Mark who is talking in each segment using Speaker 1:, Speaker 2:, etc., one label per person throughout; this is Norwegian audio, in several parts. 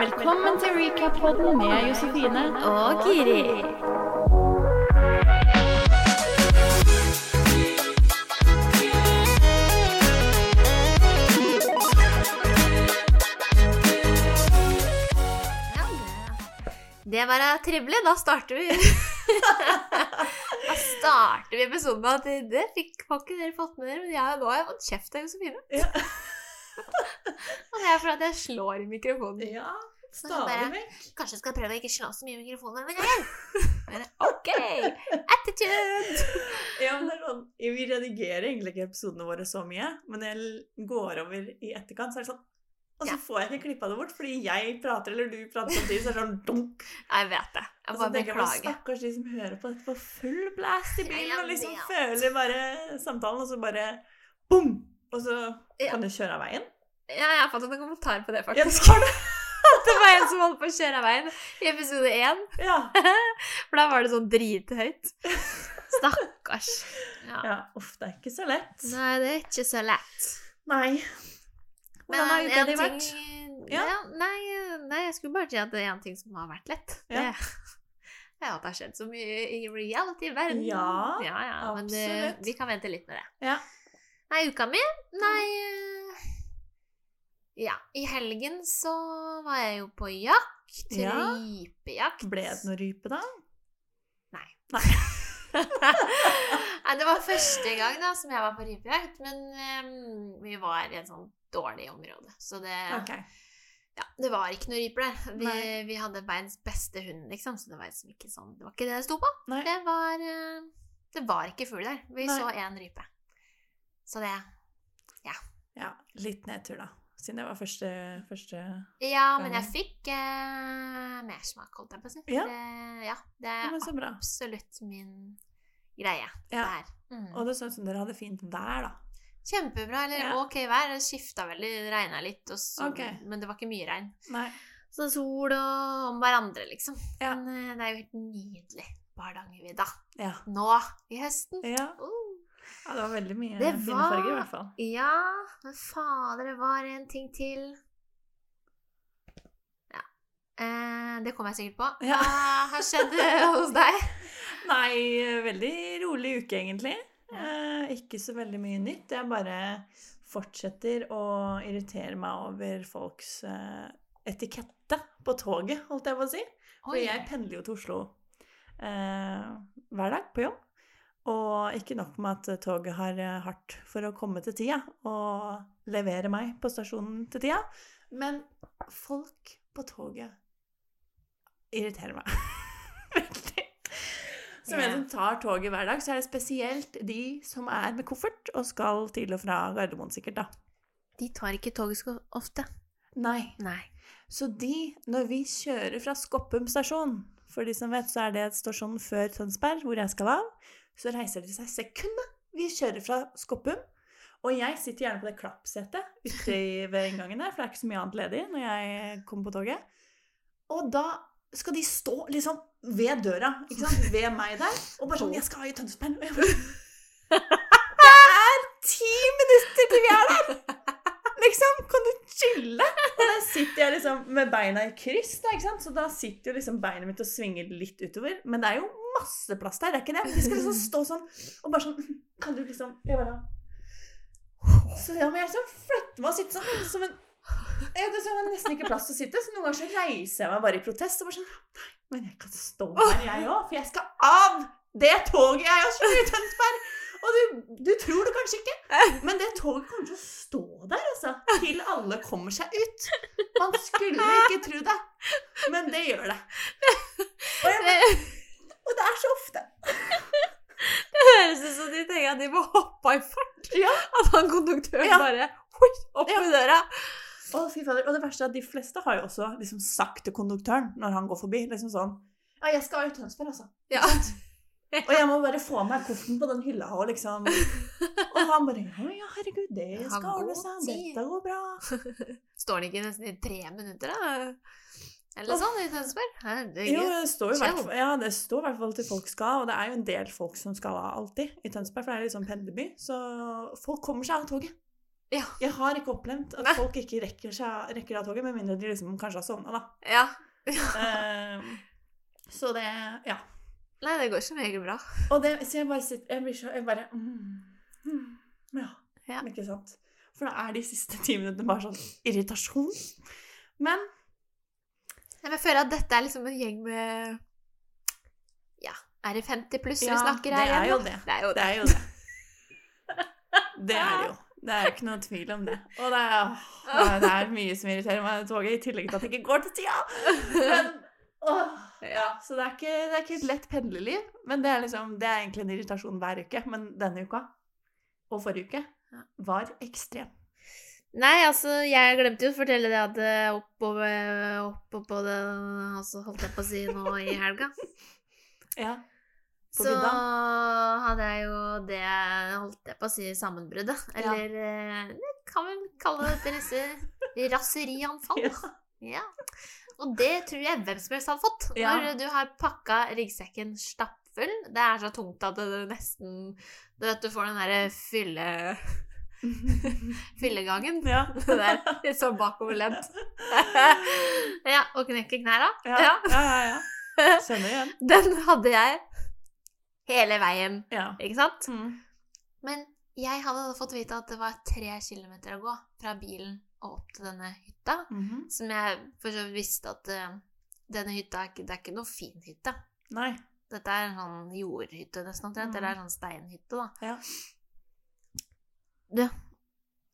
Speaker 1: Velkommen til recap-podden med Josefine.
Speaker 2: Og Kiri. Det- Det var trivelig. Da starter vi. da starter vi episoden med at det fikk har ikke dere fått med dere, men jeg, nå har jeg fått kjeft av Josefine.
Speaker 3: Ja.
Speaker 2: Og det er for at jeg slår i mikrofonen.
Speaker 3: Ja, stadig vekk.
Speaker 2: Kanskje jeg skal prøve å ikke slå så mye i mikrofonen denne gangen. Men OK! Attitude!
Speaker 3: Ja, men det er sånn, Vi redigerer egentlig ikke episodene våre så mye, men når jeg går over i etterkant, så er det sånn Og så får jeg ikke klippa det bort, fordi jeg prater eller du prater samtidig, så er det sånn dunk.
Speaker 2: Jeg vet det. Jeg bare beklager.
Speaker 3: stakkars de som hører på dette på full blast i bilen, og liksom føler bare samtalen, og så bare bom! Og så kan du kjøre av veien.
Speaker 2: Ja, jeg har fått en kommentar på det,
Speaker 3: Ja,
Speaker 2: faktisk.
Speaker 3: det.
Speaker 2: Det var en som holdt på å kjøre av veien i episode én.
Speaker 3: Ja.
Speaker 2: For da var det sånn drithøyt. Stakkars. Ja.
Speaker 3: ja. Uff, det er ikke så lett.
Speaker 2: Nei, det er ikke så lett.
Speaker 3: Nei. Hvordan har uka di vært? Ja.
Speaker 2: Ja, nei, nei, jeg skulle bare si at det er en ting som har vært lett.
Speaker 3: Ja.
Speaker 2: Det, er at det har skjedd så mye i reality-verden.
Speaker 3: Ja,
Speaker 2: ja, ja, Men det,
Speaker 3: absolutt.
Speaker 2: vi kan vente litt med det.
Speaker 3: Ja.
Speaker 2: Nei, uka mi? Nei eh, Ja, i helgen så var jeg jo på jakt.
Speaker 3: Ja.
Speaker 2: Rypejakt.
Speaker 3: Ble det noe rype, da?
Speaker 2: Nei.
Speaker 3: Nei.
Speaker 2: Nei, det var første gang da som jeg var på rypejakt, men um, vi var i et sånn dårlig område. Så det,
Speaker 3: okay.
Speaker 2: ja, det var ikke noe ryper der. Vi, vi hadde verdens beste hund, liksom, så det var, liksom ikke, sånn, det var ikke det det sto på. Det var, eh, det var ikke fugl der. Vi
Speaker 3: Nei.
Speaker 2: så én rype. Så det
Speaker 3: Ja. Ja, litt nedtur, da. Siden det var første, første
Speaker 2: Ja, men jeg fikk eh, mersmak, holdt jeg på å si.
Speaker 3: Ja.
Speaker 2: Det, ja, det er
Speaker 3: men
Speaker 2: absolutt min greie.
Speaker 3: Ja.
Speaker 2: Mm.
Speaker 3: Og det så ut som dere hadde fint vær, da.
Speaker 2: Kjempebra, eller
Speaker 3: Ja.
Speaker 2: ok vær. Det skifta veldig, det regna litt, så,
Speaker 3: okay.
Speaker 2: men det var ikke mye regn.
Speaker 3: Nei.
Speaker 2: Så sol og om hverandre, liksom. Men eh, det er jo helt nydelig på Hardangervidda
Speaker 3: Ja.
Speaker 2: nå i høsten.
Speaker 3: Ja.
Speaker 2: Uh.
Speaker 3: Ja, det var veldig mye
Speaker 2: Det var-
Speaker 3: i hvert fall.
Speaker 2: Ja, men fader, det var en ting til. Ja. Eh, det kommer jeg sikkert på.
Speaker 3: Ja.
Speaker 2: Hva har skjedd eh, hos deg?
Speaker 3: Nei, veldig rolig uke, egentlig. Eh, ikke så veldig mye nytt. Jeg bare fortsetter å irritere meg over folks eh, etikette på toget, holdt jeg på å si. For
Speaker 2: Oi.
Speaker 3: jeg pendler jo til Oslo eh, hver dag på jobb. Og ikke nok med at toget har eh, hardt for å komme til tida og levere meg på stasjonen til tida, men folk på toget irriterer meg veldig. Som en som tar toget hver dag, så er det spesielt de som er med koffert og skal til og fra Gardermoen, sikkert, da.
Speaker 2: De tar ikke toget så ofte.
Speaker 3: Nei.
Speaker 2: Nei.
Speaker 3: Så de, når vi kjører fra Skoppum stasjon, for de som vet, så er det et stasjon før Tønsberg, hvor jeg skal av, så reiser de seg sekundet vi kjører fra Skoppum. Og jeg sitter gjerne på det klappsetet ute ved inngangen der, for det er ikke så mye annet ledig når jeg kommer på toget. Og da skal de stå liksom ved døra, ikke sant, ved meg der, og bare sånn 'Jeg skal i Tønsberg.' Og jeg bare Det er ti minutter til vi er der! Liksom, kan du chille? Og der sitter jeg liksom med beina i kryss, da, ikke sant? så da sitter jo liksom beinet mitt og svinger litt utover. Men det er jo masse plass der, det er ikke det? De skal liksom stå sånn og bare sånn Kan du liksom Jeg bare Så ja, men jeg liksom flytter meg og sitte sånn som en jeg, det er nesten ikke plass til å sitte, så noen ganger så reiser jeg meg bare i protest. Og bare sånn Nei, men jeg kan stå her, jeg òg, for jeg skal av det toget jeg har kjørt i Tønsberg! Og du, du tror det kanskje ikke, men det toget kommer til å stå der, altså. Til alle kommer seg ut. Man skulle ikke tro det, men det gjør det. Og, jeg, og det er så ofte.
Speaker 2: Det høres ut som de tenker at de må hoppe i fart.
Speaker 3: Ja.
Speaker 2: At han konduktøren
Speaker 3: Ja.
Speaker 2: bare hui, opp
Speaker 3: Ja.
Speaker 2: i døra.
Speaker 3: Og. Og det verste er at de fleste har jo også liksom sagt til konduktøren når han går forbi, liksom sånn Ja, jeg skal i Tønsberg, altså.
Speaker 2: Ja.
Speaker 3: Og jeg må bare få meg kofferten på den hylla og liksom Og han bare Ja, herregud, det skal ordne seg. Dette går bra.
Speaker 2: Står han ikke nesten i tre minutter, da? Eller sånn i Tønsberg?
Speaker 3: Jo, det står i hvert fall, ja, det står i hvert fall til folk skal, og det er jo en del folk som skal av alltid i Tønsberg, for det er litt sånn pendlerby. Så folk kommer seg av toget.
Speaker 2: Ja.
Speaker 3: Jeg har ikke opplevd at
Speaker 2: Nei.
Speaker 3: folk ikke rekker, seg, rekker av toget, med mindre de liksom kanskje har sovna, da.
Speaker 2: Ja.
Speaker 3: uh, så det Ja.
Speaker 2: Nei, det går som regel bra.
Speaker 3: Og det, så jeg bare sitter Jeg blir så Jeg bare mm, mm, ja.
Speaker 2: Ja.
Speaker 3: Ikke sant? For da er de siste ti minuttene bare sånn irritasjon. Men
Speaker 2: jeg føler at dette er liksom en gjeng med Ja, er det 50 pluss vi
Speaker 3: Ja,
Speaker 2: snakker
Speaker 3: det
Speaker 2: her
Speaker 3: er
Speaker 2: igjen,
Speaker 3: det.
Speaker 2: Det er jo
Speaker 3: det
Speaker 2: det.
Speaker 3: er jo det. Det er det jo. Det er jo ikke noe tvil om det. Og det er, åh, det er mye som irriterer meg med toget, i tillegg til at det ikke går til tida. Men, åh, ja, så det er, ikke, det er ikke et lett pendlerliv. Men det er, liksom, det er egentlig en irritasjon hver uke. Men denne uka og forrige uke var ekstrem.
Speaker 2: Nei, altså, jeg glemte jo å fortelle det at eh, oppover oppå på det Altså, holdt jeg på å si nå i helga.
Speaker 3: Ja. På
Speaker 2: Så
Speaker 3: middag.
Speaker 2: hadde jeg jo det holdt jeg på å si sammenbruddet.
Speaker 3: Ja.
Speaker 2: Eller eh, kan vel kalle det disse raserianfall.
Speaker 3: Ja.
Speaker 2: Ja. Og det tror jeg hvem som helst hadde fått.
Speaker 3: Ja.
Speaker 2: Når du har pakka ryggsekken stappfull. Det er så tungt at det nesten Du vet, du får den derre fylle... fyllegangen.
Speaker 3: ja.
Speaker 2: Det der litt sånn bakoverlent. ja, og knekke knæra.
Speaker 3: Ja,
Speaker 2: Ja.
Speaker 3: ja, ja. Skjønner igjen.
Speaker 2: Den hadde jeg hele veien,
Speaker 3: Ja.
Speaker 2: ikke sant?
Speaker 3: Mm.
Speaker 2: Men jeg hadde fått vite at det var tre kilometer å gå fra bilen og opp til denne hytta.
Speaker 3: Mhm.
Speaker 2: Som jeg for så vidt visste at uh, denne hytta er ikke, det er ikke noe fin hytte.
Speaker 3: Nei.
Speaker 2: Dette er en sånn jordhytte nesten omtrent.
Speaker 3: Mm.
Speaker 2: Eller en sånn steinhytte, da.
Speaker 3: Ja.
Speaker 2: Du,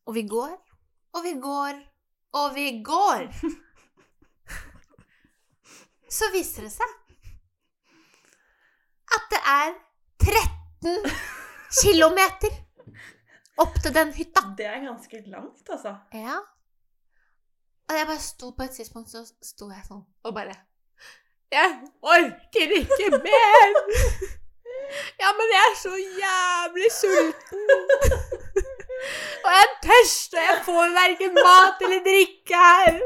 Speaker 2: og vi går, og vi går, og vi går! Så viser det seg at det er 13 kilometer opp til den hytta.
Speaker 3: Det er ganske langt, altså.
Speaker 2: Ja. Og jeg bare sto på et tidspunkt, så sto jeg sånn og bare Jeg orker ikke mer! Ja, men jeg er så jævlig sulten! Og jeg er tørst, og jeg får verken mat eller drikke her!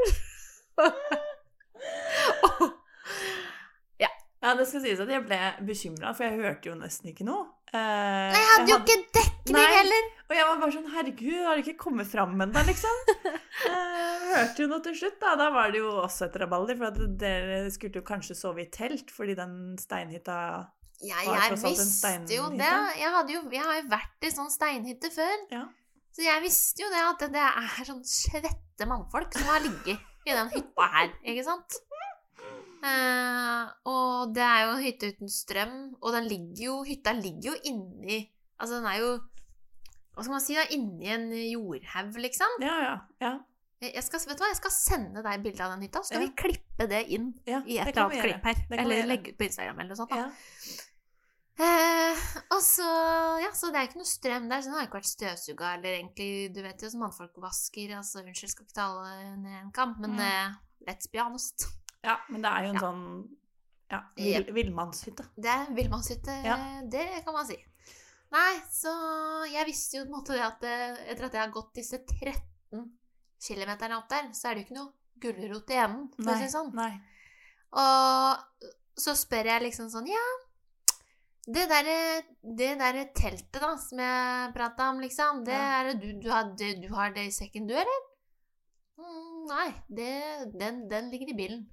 Speaker 3: Ja, det skal sies at jeg ble bekymra, for jeg hørte jo nesten ikke noe. Eh,
Speaker 2: Nei, jeg hadde jo ikke dekning
Speaker 3: Nei.
Speaker 2: heller!
Speaker 3: Og jeg var bare sånn Herregud, har du ikke kommet fram ennå, liksom? Eh, hørte jo noe til slutt, da. Da var det jo også et rabalder. For dere skulle jo kanskje sove i telt, fordi den steinhytta
Speaker 2: Ja, jeg visste jo det. Jeg, jo, jeg har jo vært i sånn steinhytte før.
Speaker 3: Ja.
Speaker 2: Så jeg visste jo det at det er sånn svette mannfolk som har ligget i den hytta her, ikke sant? Uh, og det er jo en hytte uten strøm, og den ligger jo, hytta ligger jo inni Altså den er jo Hva skal man si, da? Inni en jordhaug, liksom.
Speaker 3: Ja, ja. ja,
Speaker 2: Jeg skal, vet du hva, jeg skal sende deg bilde av den hytta, så skal
Speaker 3: Ja.
Speaker 2: vi klippe det inn
Speaker 3: ja
Speaker 2: i et eller annet klipp her. Eller legge ut på Instagram eller noe sånt. Da.
Speaker 3: Ja.
Speaker 2: Eh, og så, ja, så det er ikke noe strøm der, så den har ikke vært støvsuga, eller egentlig, du vet jo som mannfolk vasker, altså unnskyld, skal ikke tale ned en kamp, men
Speaker 3: Mm.
Speaker 2: eh, let's be honest.
Speaker 3: ja, men det er jo en
Speaker 2: Ja.
Speaker 3: sånn ja, vill, villmannshytte.
Speaker 2: Det er villmannshytte,
Speaker 3: Ja.
Speaker 2: det kan man si. Nei, så jeg visste jo på en måte det at eh, etter at jeg har gått disse 13 km opp der, så er det jo ikke noe gulrot i enden, for å si det sånn.
Speaker 3: Nei.
Speaker 2: Og så spør jeg liksom sånn Ja, det derre det der teltet da, som jeg prata om, liksom, det
Speaker 3: Ja.
Speaker 2: er du, du, har, det, du har det i sekken, du, eller? Mm, nei, det, den, den ligger i bilen.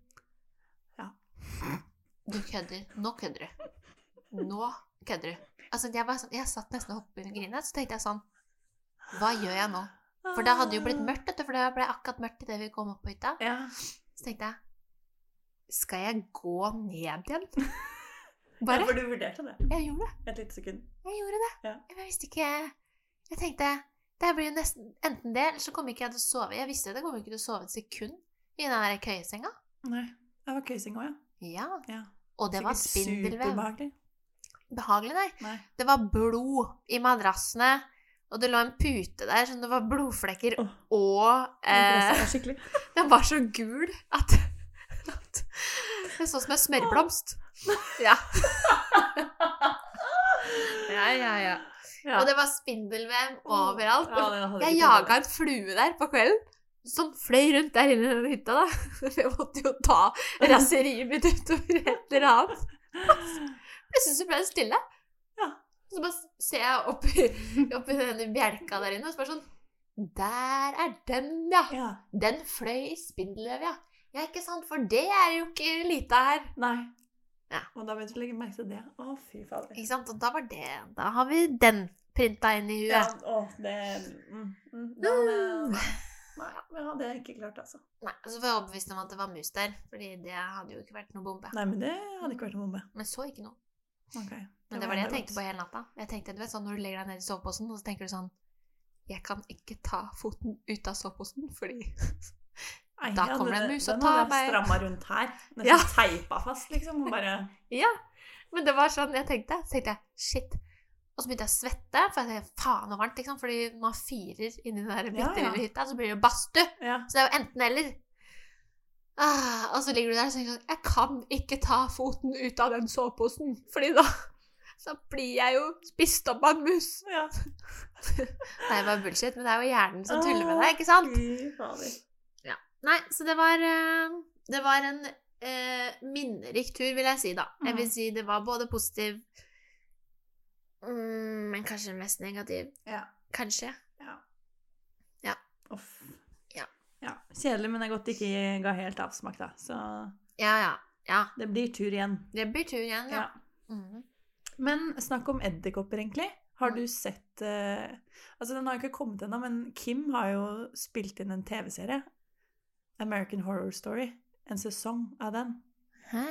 Speaker 3: Ja.
Speaker 2: Du kødder. Nå kødder du. Nå kødder du. Altså, jeg, var sånn, jeg satt nesten og hoppet under grinet, så tenkte jeg sånn Hva gjør jeg nå? For da hadde det jo blitt mørkt, for det ble akkurat mørkt idet vi kom opp på hytta.
Speaker 3: Ja.
Speaker 2: Så tenkte jeg Skal jeg gå ned igjen?
Speaker 3: Ja, for du vurderte det
Speaker 2: Jeg gjorde det.
Speaker 3: et lite sekund.
Speaker 2: Jeg gjorde det.
Speaker 3: Ja.
Speaker 2: Jeg visste ikke Jeg tenkte det blir jo nesten enten det, eller så kommer ikke jeg til å sove. Jeg visste det, jeg kommer ikke til å sove et sekund i den der køyesenga.
Speaker 3: Nei. Det var køyesenga, òg, ja.
Speaker 2: Ja.
Speaker 3: ja.
Speaker 2: Og det var spindelvev.
Speaker 3: Superbehagelig.
Speaker 2: Behagelig, nei.
Speaker 3: Nei.
Speaker 2: Det var blod i madrassene, og det lå en pute der som det var blodflekker,
Speaker 3: oh,
Speaker 2: og
Speaker 3: Det
Speaker 2: eh. Den var så gul at, at Det så ut som en smørblomst. Ja. ja, ja, ja.
Speaker 3: Ja.
Speaker 2: Og det var spindelvev overalt.
Speaker 3: Ja,
Speaker 2: jeg jaga en flue der på kvelden. Som fløy rundt der inne i den hytta, da. Jeg måtte jo ta raseriet mitt utover et eller annet. Plutselig så ble det stille.
Speaker 3: Ja.
Speaker 2: Så bare ser jeg oppi, oppi denne bjelka der inne, og så bare sånn Der er den, ja!
Speaker 3: Ja.
Speaker 2: Den fløy i spindelvev, ja. Ja, ikke sant? For det er jo ikke lite her.
Speaker 3: Nei.
Speaker 2: Ja.
Speaker 3: Og da begynte du å legge merke til det. Å, fy fader.
Speaker 2: Ikke sant? Og da var det Da har vi den printa inn i huet.
Speaker 3: Ja, å, det mm, mm, da, det- Nei, det hadde jeg ikke klart, altså.
Speaker 2: Nei, så var jeg overbevist om at det var mus der, Fordi det hadde jo ikke vært noe bombe.
Speaker 3: Nei, men det hadde ikke vært noe bombe.
Speaker 2: Men så ikke noe.
Speaker 3: Ok.
Speaker 2: Men det var det jeg tenkte på hele natta. Jeg tenkte, du vet, sånn Når du legger deg ned i soveposen, og så tenker du sånn Jeg kan ikke ta foten ut av soveposen, fordi
Speaker 3: Nei,
Speaker 2: Da kommer det en mus og
Speaker 3: Den
Speaker 2: tar
Speaker 3: hadde jeg
Speaker 2: meg.
Speaker 3: stramma rundt her. Nesten
Speaker 2: Ja.
Speaker 3: teipa fast, liksom. Bare
Speaker 2: Ja. Men det var sånn jeg tenkte. Så tenkte jeg shit. Og så begynte jeg å svette, for jeg tenkte faen så varmt, liksom. Fordi man firer inni den der bitte
Speaker 3: Ja, ja.
Speaker 2: hytta, så blir det jo badstue.
Speaker 3: Ja.
Speaker 2: Så det er jo enten eller. Ah, og så ligger du der og tenker sånn Jeg kan ikke ta foten ut av den soveposen, fordi da så blir jeg jo spist opp av en mus.
Speaker 3: ja.
Speaker 2: Nei, det var bullshit, men det er jo hjernen som tuller med deg, ikke sant? Nei, så det var eh, Det var en eh, minnerik tur, vil jeg si, da. Jeg vil
Speaker 3: Mhm.
Speaker 2: si det var både positiv mm, Men kanskje mest negativ.
Speaker 3: Ja.
Speaker 2: Kanskje.
Speaker 3: Uff.
Speaker 2: Ja.
Speaker 3: ja. Kjedelig, men det er godt det ikke ga helt avsmak, da. Så
Speaker 2: Ja, ja. Ja.
Speaker 3: det blir tur igjen.
Speaker 2: Det blir tur igjen, ja.
Speaker 3: Ja.
Speaker 2: Mhm.
Speaker 3: Men snakk om edderkopper, egentlig. Har du sett uh, Altså, den har ikke kommet ennå, men Kim har jo spilt inn en TV-serie. American Horror Story. En sesong av den.
Speaker 2: Hæ?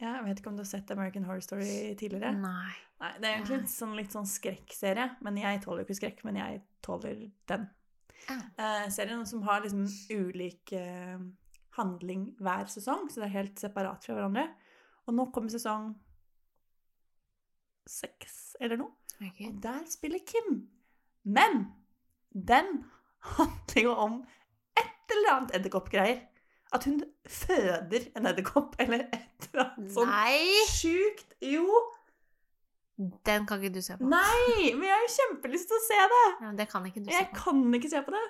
Speaker 3: Ja, jeg vet ikke om du har sett American Horror Story tidligere?
Speaker 2: Nei.
Speaker 3: Nei, det er egentlig en sånn, litt sånn skrekkserie. Men jeg tåler ikke skrekk, men jeg tåler den. Eh, serien som har liksom ulik eh, handling hver sesong, så det er helt separat fra hverandre. Og nå kommer sesong seks eller noe.
Speaker 2: Okay.
Speaker 3: Og der spiller Kim. Men den handler jo om et eller annet edderkoppgreier. At hun føder en edderkopp, eller et eller annet sånt
Speaker 2: Nei!
Speaker 3: sjukt. Jo!
Speaker 2: Den kan ikke du se på.
Speaker 3: Nei! Men jeg har jo kjempelyst til å se det!
Speaker 2: Ja, men det kan ikke du se
Speaker 3: Jeg
Speaker 2: på.
Speaker 3: kan ikke se på det.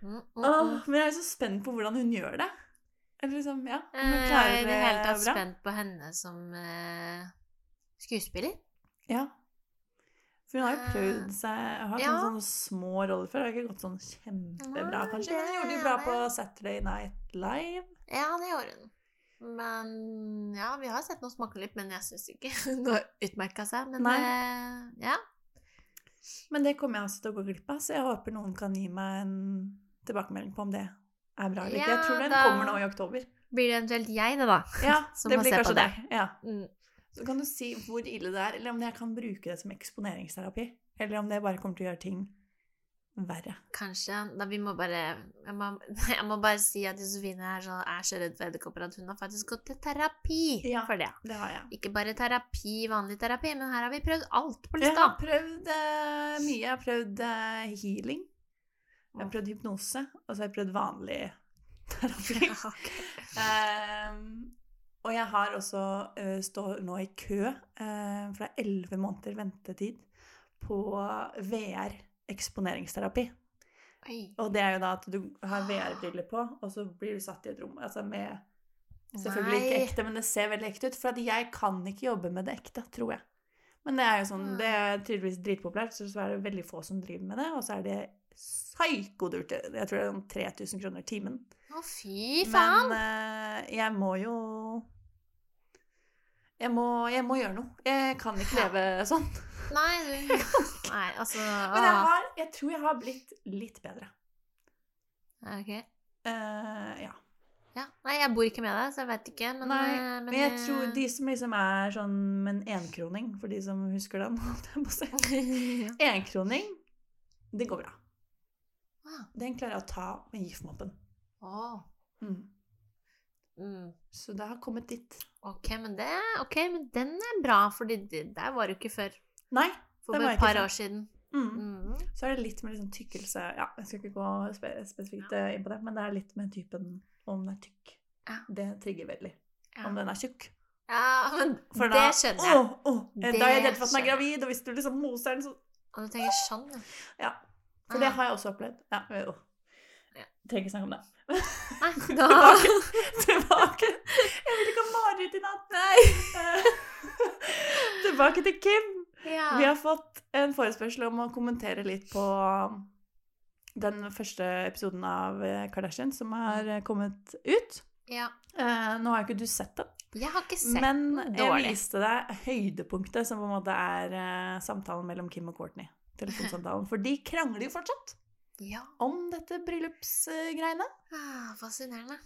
Speaker 2: Mm, mm,
Speaker 3: Åh,
Speaker 2: mm.
Speaker 3: men jeg er jo så spent på hvordan hun gjør det. Eller liksom, ja. Om hun
Speaker 2: bra. Jeg er i det hele tatt
Speaker 3: bra.
Speaker 2: spent på henne som eh, skuespiller.
Speaker 3: Ja. For hun har jo
Speaker 2: Eh,
Speaker 3: prøvd seg Har
Speaker 2: ja.
Speaker 3: sånne, små roller før. Det har ikke gått sånn kjempebra, kanskje. Men hun gjorde det bra på. Saturday Night Live.
Speaker 2: Ja, det gjorde hun. Men ja, vi har sett noe smake litt, men jeg syns ikke hun har utmerka seg. Men
Speaker 3: Nei.
Speaker 2: eh, ja.
Speaker 3: Men det kommer jeg også til å gå glipp av, så jeg håper noen kan gi meg en tilbakemelding på om det er bra eller ikke. Jeg tror den kommer nå i oktober.
Speaker 2: Blir det eventuelt jeg, det, da?
Speaker 3: Ja,
Speaker 2: Som
Speaker 3: det blir
Speaker 2: se på
Speaker 3: kanskje
Speaker 2: det.
Speaker 3: deg. Ja.
Speaker 2: Mm.
Speaker 3: Så kan du si hvor ille det er, eller om jeg kan bruke det som eksponeringsterapi. Eller om det bare kommer til å gjøre ting verre.
Speaker 2: Kanskje. Da vi må bare Jeg må, jeg må bare si at Josefine er så, er så redd for edderkopper at hun har faktisk gått til terapi
Speaker 3: Ja.
Speaker 2: for det.
Speaker 3: Det har jeg.
Speaker 2: Ikke bare terapi, vanlig terapi, men her har vi prøvd alt på
Speaker 3: Jeg har prøvd uh, mye. Jeg har prøvd uh, healing. Jeg har prøvd hypnose, og så har jeg prøvd vanlig terapi. ja, Ehm, og jeg har også uh, står nå i kø, uh, for det er elleve måneder ventetid på VR eksponeringsterapi.
Speaker 2: Oi.
Speaker 3: Og det er jo da at du har VR-briller på, og så blir du satt i et rom. Altså med Selvfølgelig ikke ekte, men det ser veldig ekte ut. For jeg kan ikke jobbe med det ekte, tror jeg. Men det er jo sånn, det er tydeligvis dritpopulært, så er det veldig få som driver med det. Og så er det psykodyrt. Jeg tror det er sånn 3000 kroner timen.
Speaker 2: Å, fy faen!
Speaker 3: Men uh, jeg må jo jeg må, jeg må gjøre noe. Jeg kan ikke leve sånn.
Speaker 2: Nei, du Nei, altså
Speaker 3: Men jeg, har, jeg tror jeg har blitt litt bedre.
Speaker 2: Ok.
Speaker 3: Uh, ja.
Speaker 2: Ja. Nei, jeg bor ikke med deg, så jeg vet ikke. Men,
Speaker 3: Nei,
Speaker 2: eh, men,
Speaker 3: men jeg
Speaker 2: uh...
Speaker 3: tror de som liksom er sånn en enkroning, for de som husker den. Enkroning, det går bra.
Speaker 2: Ah.
Speaker 3: Den klarer jeg å ta med giftmoppen. Oh.
Speaker 2: Åh.
Speaker 3: Mm.
Speaker 2: Mm.
Speaker 3: Så det har kommet dit.
Speaker 2: Ok, men det Ok, men den er bra, for der var du ikke før.
Speaker 3: Nei.
Speaker 2: For
Speaker 3: Det var
Speaker 2: et
Speaker 3: jeg
Speaker 2: par år siden.
Speaker 3: Mm.
Speaker 2: Mm.
Speaker 3: Så er det litt med liksom tykkelse Ja, jeg skal ikke gå spe spesifikt ja. inn på det, men det er litt med typen om den er tykk.
Speaker 2: Ja.
Speaker 3: Det trigger veldig. Om den er tjukk.
Speaker 2: ja, men
Speaker 3: For
Speaker 2: det
Speaker 3: da,
Speaker 2: skjønner jeg.
Speaker 3: Å, åh, eh,
Speaker 2: Det
Speaker 3: da er jeg redd for at den er gravid, og hvis du liksom moser den, så
Speaker 2: Og du tenker sånn, ja.
Speaker 3: Ja. For det har jeg også opplevd. Ja, jo.
Speaker 2: Ja.
Speaker 3: Trenger ikke snakke om det.
Speaker 2: Nei, da
Speaker 3: Tilbake. Tilbake. Jeg vil ikke ha mareritt i natt. Nei. Tilbake til Kim.
Speaker 2: Ja.
Speaker 3: Vi har fått en forespørsel om å kommentere litt på den første episoden av eh, Kardashian som har eh, kommet ut.
Speaker 2: Ja.
Speaker 3: Eh, nå har jo ikke du sett den,
Speaker 2: Jeg har ikke sett
Speaker 3: men
Speaker 2: den
Speaker 3: jeg viste deg høydepunktet, som på en måte er eh, samtalen mellom Kim og Courtney. Telefonsamtalen. For de krangler jo fortsatt
Speaker 2: Ja.
Speaker 3: om dette bryllupsgreiene.
Speaker 2: Ah, fascinerende.